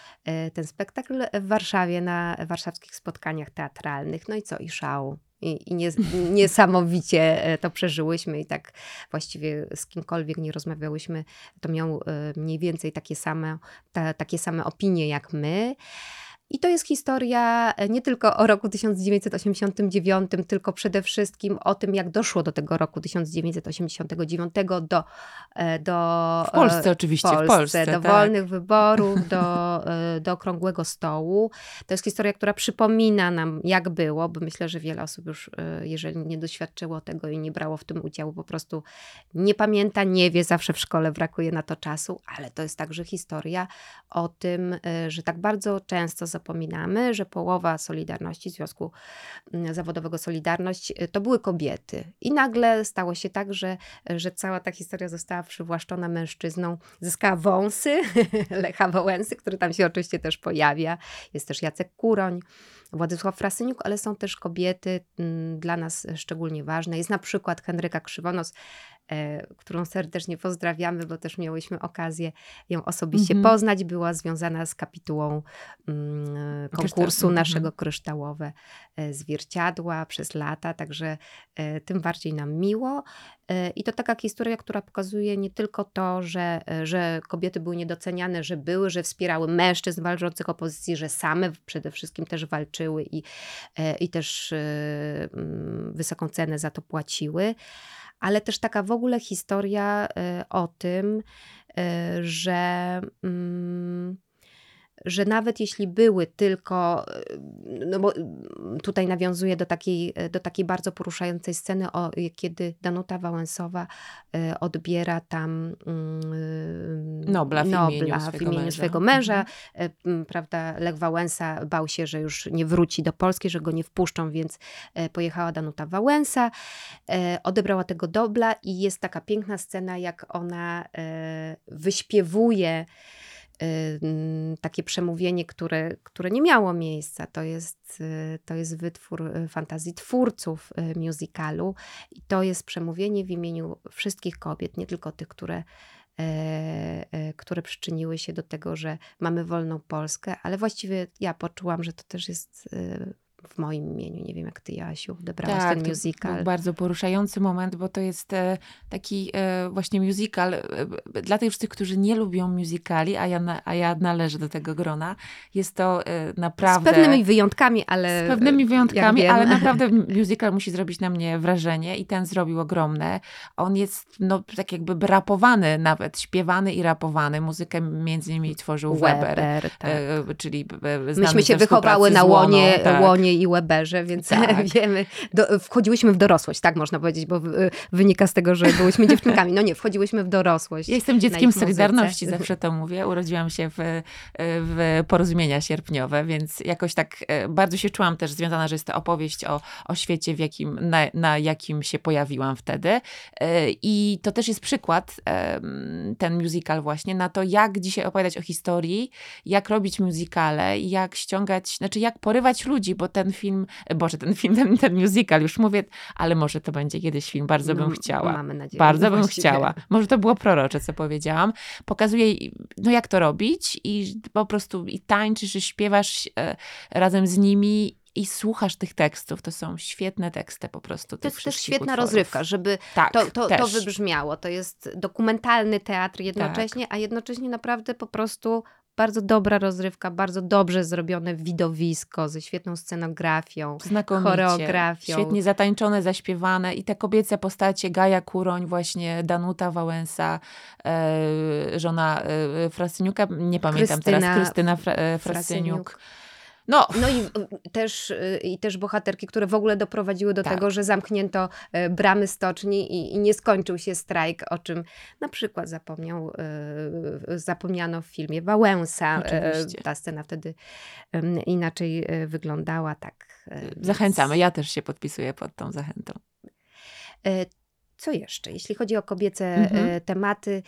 S3: ten spektakl w Warszawie na warszawskich spotkaniach teatralnych. No i co? I szał. I, i nies- niesamowicie e, to przeżyłyśmy i tak właściwie z kimkolwiek nie rozmawiałyśmy, to miał e, mniej więcej takie same, ta, takie same opinie jak my. I to jest historia e, nie tylko o roku 1989, tylko przede wszystkim o tym, jak doszło do tego roku 1989, do, e, do
S1: W Polsce
S3: e,
S1: oczywiście,
S3: w
S1: w
S3: Polsce,
S1: Polsce,
S3: do
S1: tak.
S3: wolnych wyborów, do, do okrągłego stołu. To jest historia, która przypomina nam, jak było, bo myślę, że wiele osób już, jeżeli nie doświadczyło tego i nie brało w tym udziału, po prostu nie pamięta, nie wie, zawsze w szkole brakuje na to czasu, ale to jest także historia o tym, że tak bardzo często zapominamy, że połowa Solidarności, Związku mm, Zawodowego Solidarność, e, to były kobiety. I nagle stało się tak, że, że cała ta historia została przywłaszczona mężczyzną, zyskała wąsy, Lecha Wałęsy, który tam się oczywiście też pojawia. Jest też Jacek Kuroń, Władysław Frasyniuk, ale są też kobiety mm, dla nas szczególnie ważne. Jest na przykład Henryka Krzywonos, którą serdecznie pozdrawiamy, bo też miałyśmy okazję ją osobiście
S1: Mhm.
S3: poznać. Była związana z kapitułą mm, konkursu
S1: Kryształ-
S3: naszego
S1: mhm.
S3: kryształowe e, zwierciadła przez lata, także e, tym bardziej nam miło. E, I to taka historia, która pokazuje nie tylko to, że, e, że kobiety były niedoceniane, że były, że wspierały mężczyzn walczących o pozycji, że same przede wszystkim też walczyły i, e, i też e, mm, wysoką cenę za to płaciły, ale też taka w ogóle historia e, o tym, e, że. mm, że nawet jeśli były tylko, no bo tutaj nawiązuje do takiej, do takiej bardzo poruszającej sceny, o, kiedy Danuta Wałęsowa odbiera tam
S1: mm, Nobla w
S3: Nobla
S1: imieniu,
S3: w
S1: swego,
S3: imieniu
S1: męża.
S3: swego męża. Mhm. Prawda, Lech Wałęsa bał się, że już nie wróci do Polski, że go nie wpuszczą, więc pojechała Danuta Wałęsa, odebrała tego Dobla i jest taka piękna scena, jak ona wyśpiewuje takie przemówienie, które, które nie miało miejsca. To jest, to jest wytwór fantazji twórców musicalu i to jest przemówienie w imieniu wszystkich kobiet, nie tylko tych, które, które przyczyniły się do tego, że mamy wolną Polskę, ale właściwie ja poczułam, że to też jest w moim imieniu. Nie wiem, jak ty, Jasiu, odebrałaś
S1: tak,
S3: ten musical.
S1: To bardzo poruszający moment, bo to jest e, taki e, właśnie musical e, dla tych wszystkich, którzy nie lubią musicali, a ja, a ja należę do tego grona. Jest to naprawdę...
S3: Z pewnymi wyjątkami, ale...
S1: Z pewnymi wyjątkami, ale naprawdę musical musi zrobić na mnie wrażenie i ten zrobił ogromne. On jest no, tak jakby rapowany nawet, śpiewany i rapowany. Muzykę między innymi tworzył Weber, Weber tak. czyli
S3: Myśmy się wychowały na łonie, tak. łonie i Weberze, więc tak. wiemy, do, wchodziłyśmy w dorosłość, tak można powiedzieć, bo wynika z tego, że byłyśmy dziewczynkami. No nie, wchodziłyśmy w dorosłość.
S1: Ja jestem dzieckiem Solidarności, zawsze to mówię. Urodziłam się w, w porozumienia sierpniowe, więc jakoś tak e, bardzo się czułam też związana, że jest to opowieść o, o świecie, w jakim, na, na jakim się pojawiłam wtedy. I to też jest przykład, ten musical właśnie, na to, jak dzisiaj opowiadać o historii, jak robić musicale, jak ściągać, znaczy jak porywać ludzi, bo ten film, Boże, ten film, ten, ten musical, już mówię, ale może to będzie kiedyś film, bardzo no, bym chciała.
S3: Mamy nadzieję.
S1: Bardzo bym chciała. Może to było prorocze, co powiedziałam. Pokazuje, no jak to robić i po prostu i tańczysz, i śpiewasz e, razem z nimi i słuchasz tych tekstów. To są świetne teksty po prostu.
S3: To jest też świetna utworów. rozrywka, żeby tak, to, to, to wybrzmiało. To jest dokumentalny teatr jednocześnie, tak. a jednocześnie naprawdę po prostu bardzo dobra rozrywka, bardzo dobrze zrobione widowisko ze świetną scenografią,
S1: Znakomicie.
S3: choreografią.
S1: Świetnie zatańczone, zaśpiewane i te kobiece postacie Gaja Kuroń, właśnie Danuta Wałęsa, e, żona e, Frasyniuka, nie pamiętam Krystyna, teraz, Krystyna Fra, e, Frasyniuk. Frasyniuk
S3: no. no i też, y, i też bohaterki, które w ogóle doprowadziły do tak. tego, że zamknięto e, bramy stoczni i, i, nie skończył się strajk, o czym na przykład zapomniał, zapomniano w filmie Wałęsa. Oczywiście. Ta scena wtedy inaczej wyglądała. tak.
S1: Zachęcamy, ja też się podpisuję pod tą zachętą.
S3: Co jeszcze? Jeśli chodzi o kobiece mhm. tematy,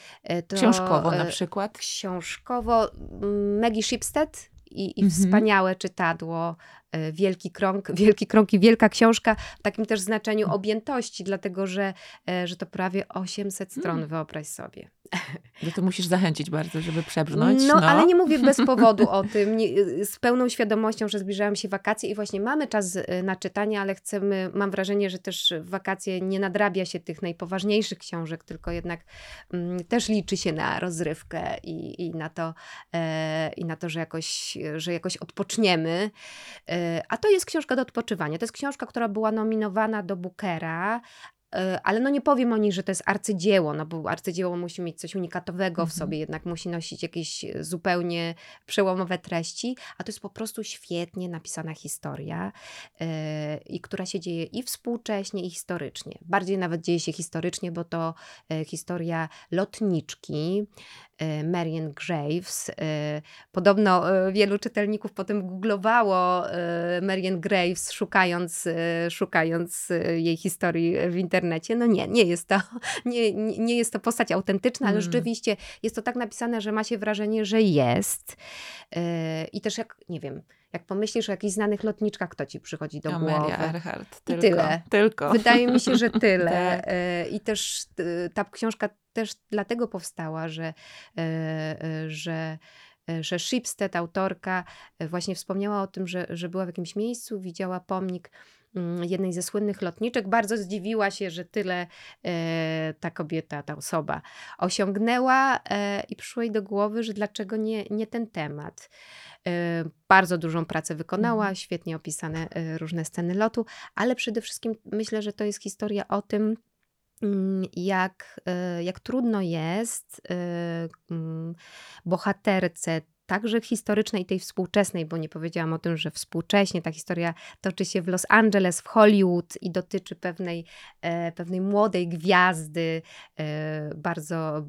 S1: to. Książkowo na przykład?
S3: Książkowo Maggie Shipstead i, i mhm. wspaniałe czytadło wielki krąg, wielki krąg i wielka książka w takim też znaczeniu mm. objętości, dlatego że, e, że to prawie 800 stron, mm. wyobraź sobie.
S1: No to musisz zachęcić bardzo, żeby przebrnąć.
S3: No, no. ale nie mówię bez powodu o tym, nie, z pełną świadomością, że zbliżają się wakacje i właśnie mamy czas e, na czytanie, ale chcemy, mam wrażenie, że też wakacje nie nadrabia się tych najpoważniejszych książek, tylko jednak mm, też liczy się na rozrywkę i, i, na to, e, i na to, że jakoś, że jakoś odpoczniemy. E, a to jest książka do odpoczywania. To jest książka, która była nominowana do Bookera, e, ale no nie powiem o niej, że to jest arcydzieło, no bo arcydzieło musi mieć coś unikatowego w mhm. sobie, jednak musi nosić jakieś zupełnie przełomowe treści, a to jest po prostu świetnie napisana historia, yy, i która się dzieje i współcześnie, i historycznie. Bardziej nawet dzieje się historycznie, bo to historia lotniczki, Marian Graves. Y, podobno y, wielu czytelników potem googlowało Marian Graves, szukając, szukając jej historii w internecie. No nie, nie jest to, nie, nie jest to postać autentyczna, ale mm. rzeczywiście jest to tak napisane, że ma się wrażenie, że jest. I też jak, nie wiem, jak pomyślisz o jakichś znanych lotniczkach, kto ci przychodzi do
S1: Amelia
S3: głowy?
S1: Earhart.
S3: Tylko, I tyle.
S1: Tylko.
S3: Wydaje mi się, że tyle. tak. I też ta książka też dlatego powstała, że, e, e, że e, że Shipstead, autorka, właśnie wspomniała o tym, że, że była w jakimś miejscu, widziała pomnik jednej ze słynnych lotniczek. Bardzo zdziwiła się, że tyle e, ta kobieta, ta osoba osiągnęła e, i przyszło jej do głowy, że dlaczego nie, nie ten temat. E, bardzo dużą pracę wykonała, mhm. świetnie opisane różne sceny lotu, ale przede wszystkim myślę, że to jest historia o tym, Mm, jak, jak trudno jest mm, bohaterce także historycznej, tej współczesnej, bo nie powiedziałam o tym, że współcześnie ta historia toczy się w Los Angeles, w Hollywood i dotyczy pewnej, e, pewnej młodej gwiazdy, e, bardzo,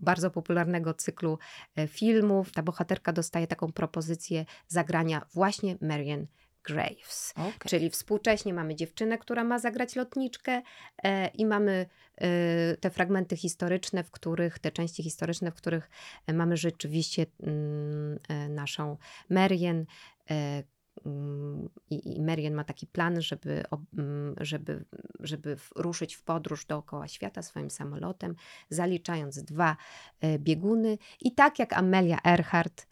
S3: bardzo popularnego cyklu e, filmów. Ta bohaterka dostaje taką propozycję zagrania właśnie Marian Graves. Okay. Czyli współcześnie mamy dziewczynę, która ma zagrać lotniczkę e, i mamy e, te fragmenty historyczne, w których, te części historyczne, w których e, mamy rzeczywiście mm, e, naszą Marian, e, mm, i, I Marian ma taki plan, żeby, mm, żeby, żeby ruszyć w podróż dookoła świata swoim samolotem, zaliczając dwa e, bieguny. I tak jak Amelia Earhart,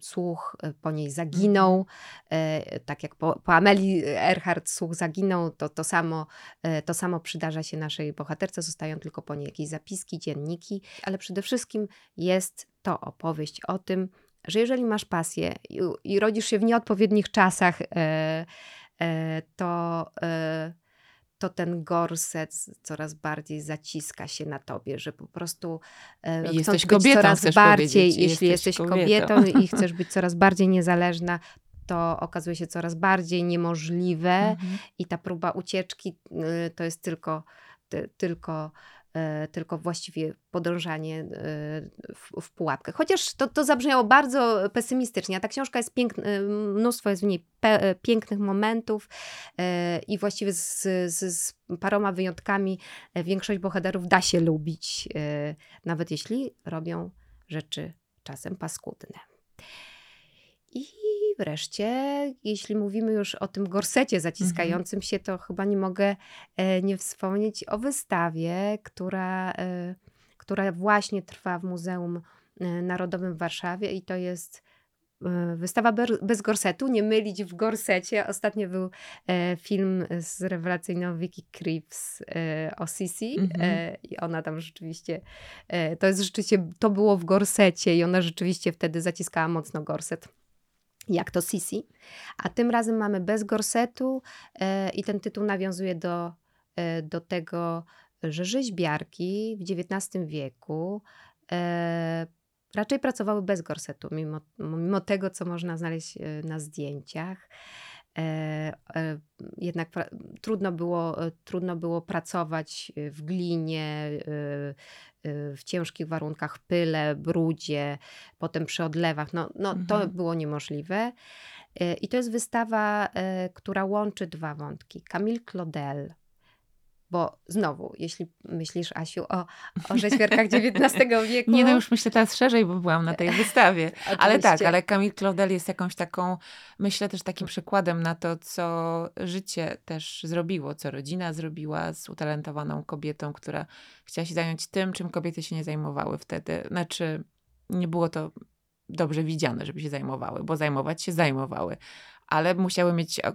S3: słuch e, po niej zaginął. Mhm. E, tak jak po, po Ameli Earhart słuch zaginął, to, to, samo, e, to samo przydarza się naszej bohaterce. Zostają tylko po niej jakieś zapiski, dzienniki, ale przede wszystkim jest to opowieść o tym, że jeżeli masz pasję i, i rodzisz się w nieodpowiednich czasach, to to ten gorset coraz bardziej zaciska się na tobie, że po prostu
S1: e, jesteś kobietą, coraz bardziej,
S3: jeśli jesteś, jesteś kobietą. kobietą i chcesz być coraz bardziej niezależna, to okazuje się coraz bardziej niemożliwe mhm. i ta próba ucieczki y, to jest tylko, ty, tylko tylko właściwie podążanie e, w, w pułapkę. Chociaż to, to zabrzmiało bardzo pesymistycznie, a ta książka jest piękna, e, mnóstwo jest w niej pe, pięknych momentów i właściwie z, z, z paroma wyjątkami większość bohaterów da się lubić, nawet jeśli robią rzeczy czasem paskudne. I wreszcie, jeśli mówimy już o tym gorsecie zaciskającym się, to chyba nie mogę e, nie wspomnieć o wystawie, która, e, która właśnie trwa w Muzeum e, Narodowym w Warszawie i to jest Wystawa bez gorsetu, nie mylić w gorsecie. Ostatnio był film z rewelacyjną Vicky Creeps o Sisi mm -hmm. i ona tam rzeczywiście, to jest rzeczywiście, to było w gorsecie i ona rzeczywiście wtedy zaciskała mocno gorset jak to Sisi. A tym razem mamy bez gorsetu e, i ten tytuł nawiązuje do, e, do tego, że rzeźbiarki w XIX wieku e, raczej pracowały bez gorsetu, mimo, mimo tego, co można znaleźć na zdjęciach. Jednak trudno było, trudno było pracować w glinie, w ciężkich warunkach, pyle, brudzie, potem przy odlewach. No, no mhm. to było niemożliwe. E, I to jest wystawa, e, która łączy dwa wątki. Camille Claudel, bo znowu, jeśli myślisz, Asiu, o, o rzeźbiarkach XIX wieku.
S1: Nie, no już myślę teraz szerzej, bo byłam na tej wystawie. ale tak, ale Camille Claudel jest jakąś taką, myślę też takim przykładem na to, co życie też zrobiło, co rodzina zrobiła z utalentowaną kobietą, która chciała się zająć tym, czym kobiety się nie zajmowały wtedy. Znaczy, nie było to dobrze widziane, żeby się zajmowały, bo zajmować się zajmowały ale musiały mieć, e,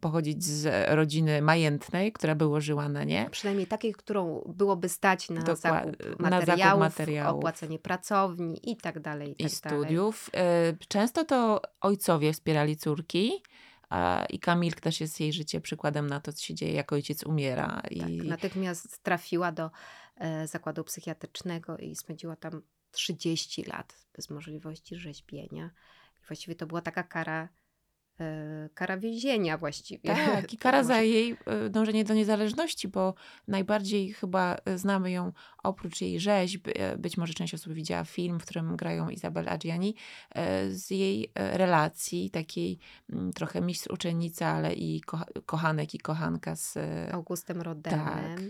S1: pochodzić z rodziny majętnej, która wyłożyła na nie.
S3: Przynajmniej takiej, którą byłoby stać na, Dokład, zakup, materiałów, na zakup materiałów, opłacenie pracowni i tak dalej. I, tak
S1: i studiów. Dalej. Często to ojcowie wspierali córki. I Kamilk też jest jej życie przykładem na to, co się dzieje, jak ojciec umiera. I... Tak,
S3: natychmiast trafiła do e, zakładu psychiatrycznego i spędziła tam 30 lat bez możliwości rzeźbienia. I właściwie to była taka kara kara więzienia właściwie.
S1: Tak, i kara za jej e, dążenie do niezależności, bo najbardziej chyba e, znamy ją oprócz jej rzeźb, być może część osób widziała film, w którym grają Izabel Adriani, z jej relacji, takiej mm, trochę mistrz uczennica, ale i kochanek i kochanka z
S3: Augustem Rodenem. Tak.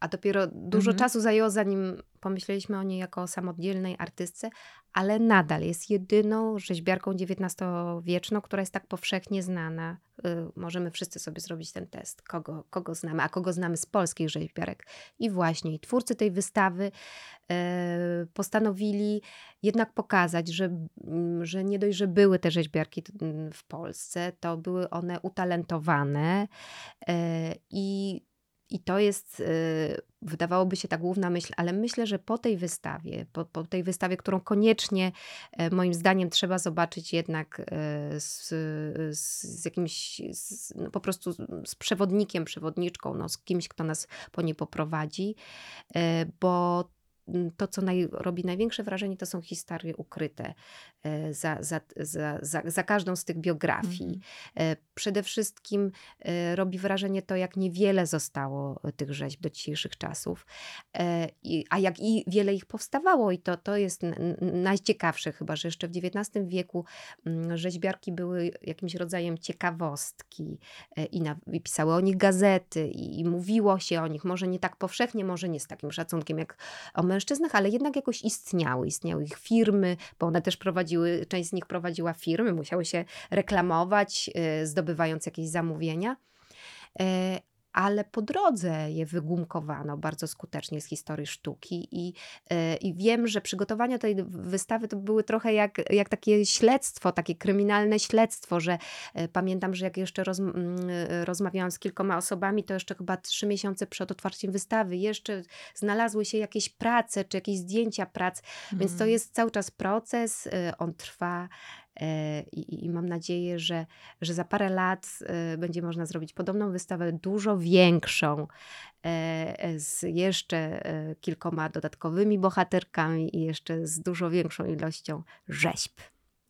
S3: A dopiero dużo mhm. czasu zajęło, zanim pomyśleliśmy o niej jako samodzielnej artystce, ale nadal jest jedyną rzeźbiarką XIX-wieczną, która jest tak powszechnie znana. Y, możemy wszyscy sobie zrobić ten test, kogo, kogo znamy, a kogo znamy z polskich rzeźbiarek. I właśnie twórcy tej wystawy y, postanowili jednak pokazać, że, mm, że nie dość, że były te rzeźbiarki w Polsce, to były one utalentowane y, i i to jest, y, wydawałoby się ta główna myśl, ale myślę, że po tej wystawie, po, po tej wystawie, którą koniecznie e, moim zdaniem trzeba zobaczyć jednak e, z, z jakimś, z, no po prostu z przewodnikiem, przewodniczką, no, z kimś, kto nas po niej poprowadzi, e, bo to, co naj, robi największe wrażenie, to są historie ukryte e, za, za, za, za, za każdą z tych biografii. Mm. Przede wszystkim robi wrażenie to, jak niewiele zostało tych rzeźb do dzisiejszych czasów, a jak i wiele ich powstawało i to, to jest najciekawsze chyba, że jeszcze w XIX wieku mm, rzeźbiarki były jakimś rodzajem ciekawostki i, na, i pisały o nich gazety i, i mówiło się o nich, może nie tak powszechnie, może nie z takim szacunkiem jak o mężczyznach, ale jednak jakoś istniały. Istniały ich firmy, bo one też prowadziły, część z nich prowadziła firmy, musiały się reklamować, y, zdobywając jakieś zamówienia. Ale po drodze je wygumkowano bardzo skutecznie z historii sztuki i, e, i wiem, że przygotowania tej wystawy to były trochę jak, jak takie śledztwo, takie kryminalne śledztwo, że e, pamiętam, że jak jeszcze roz, rozmawiałam z kilkoma osobami, to jeszcze chyba trzy miesiące przed otwarciem wystawy jeszcze znalazły się jakieś prace, czy jakieś zdjęcia prac, mm. więc to mhm. jest cały czas proces, e, on trwa I, I, mam nadzieję, że, że za parę lat e, będzie można zrobić podobną wystawę, dużo większą, e, z jeszcze kilkoma dodatkowymi bohaterkami i jeszcze z dużo większą ilością rzeźb.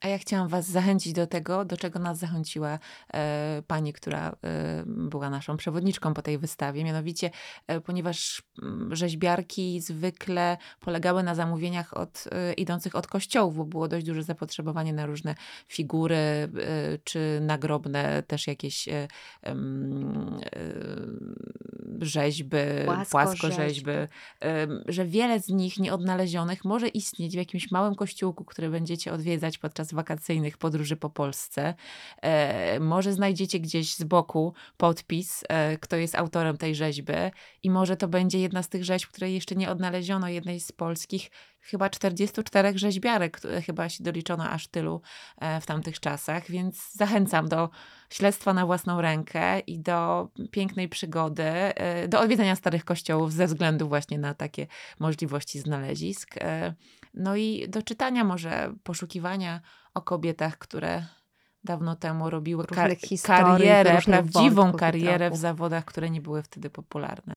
S1: A ja chciałam Was zachęcić do tego, do czego nas zachęciła e, pani, która e, była naszą przewodniczką po tej wystawie. Mianowicie, e, ponieważ mm, rzeźbiarki zwykle polegały na zamówieniach od, e, idących od kościołów, bo było dość duże zapotrzebowanie na różne figury, e, czy nagrobne też jakieś e, rzeźby, płaskorzeźby, że wiele z nich nieodnalezionych może istnieć w jakimś małym kościółku, który będziecie odwiedzać podczas wakacyjnych podróży po Polsce. E, może znajdziecie gdzieś z boku podpis, e, kto jest autorem tej rzeźby i może to będzie jedna z tych rzeźb, której jeszcze nie odnaleziono, jednej z polskich chyba 44 rzeźbiarek, chyba się doliczono aż tylu e, w tamtych czasach, więc zachęcam do śledztwa na własną rękę i do pięknej przygody, do odwiedzania starych kościołów ze względu właśnie na takie możliwości znalezisk. No i do czytania może, poszukiwania o kobietach, które dawno temu robiły kar karierę, prawdziwą karierę w zawodach, które nie były wtedy popularne.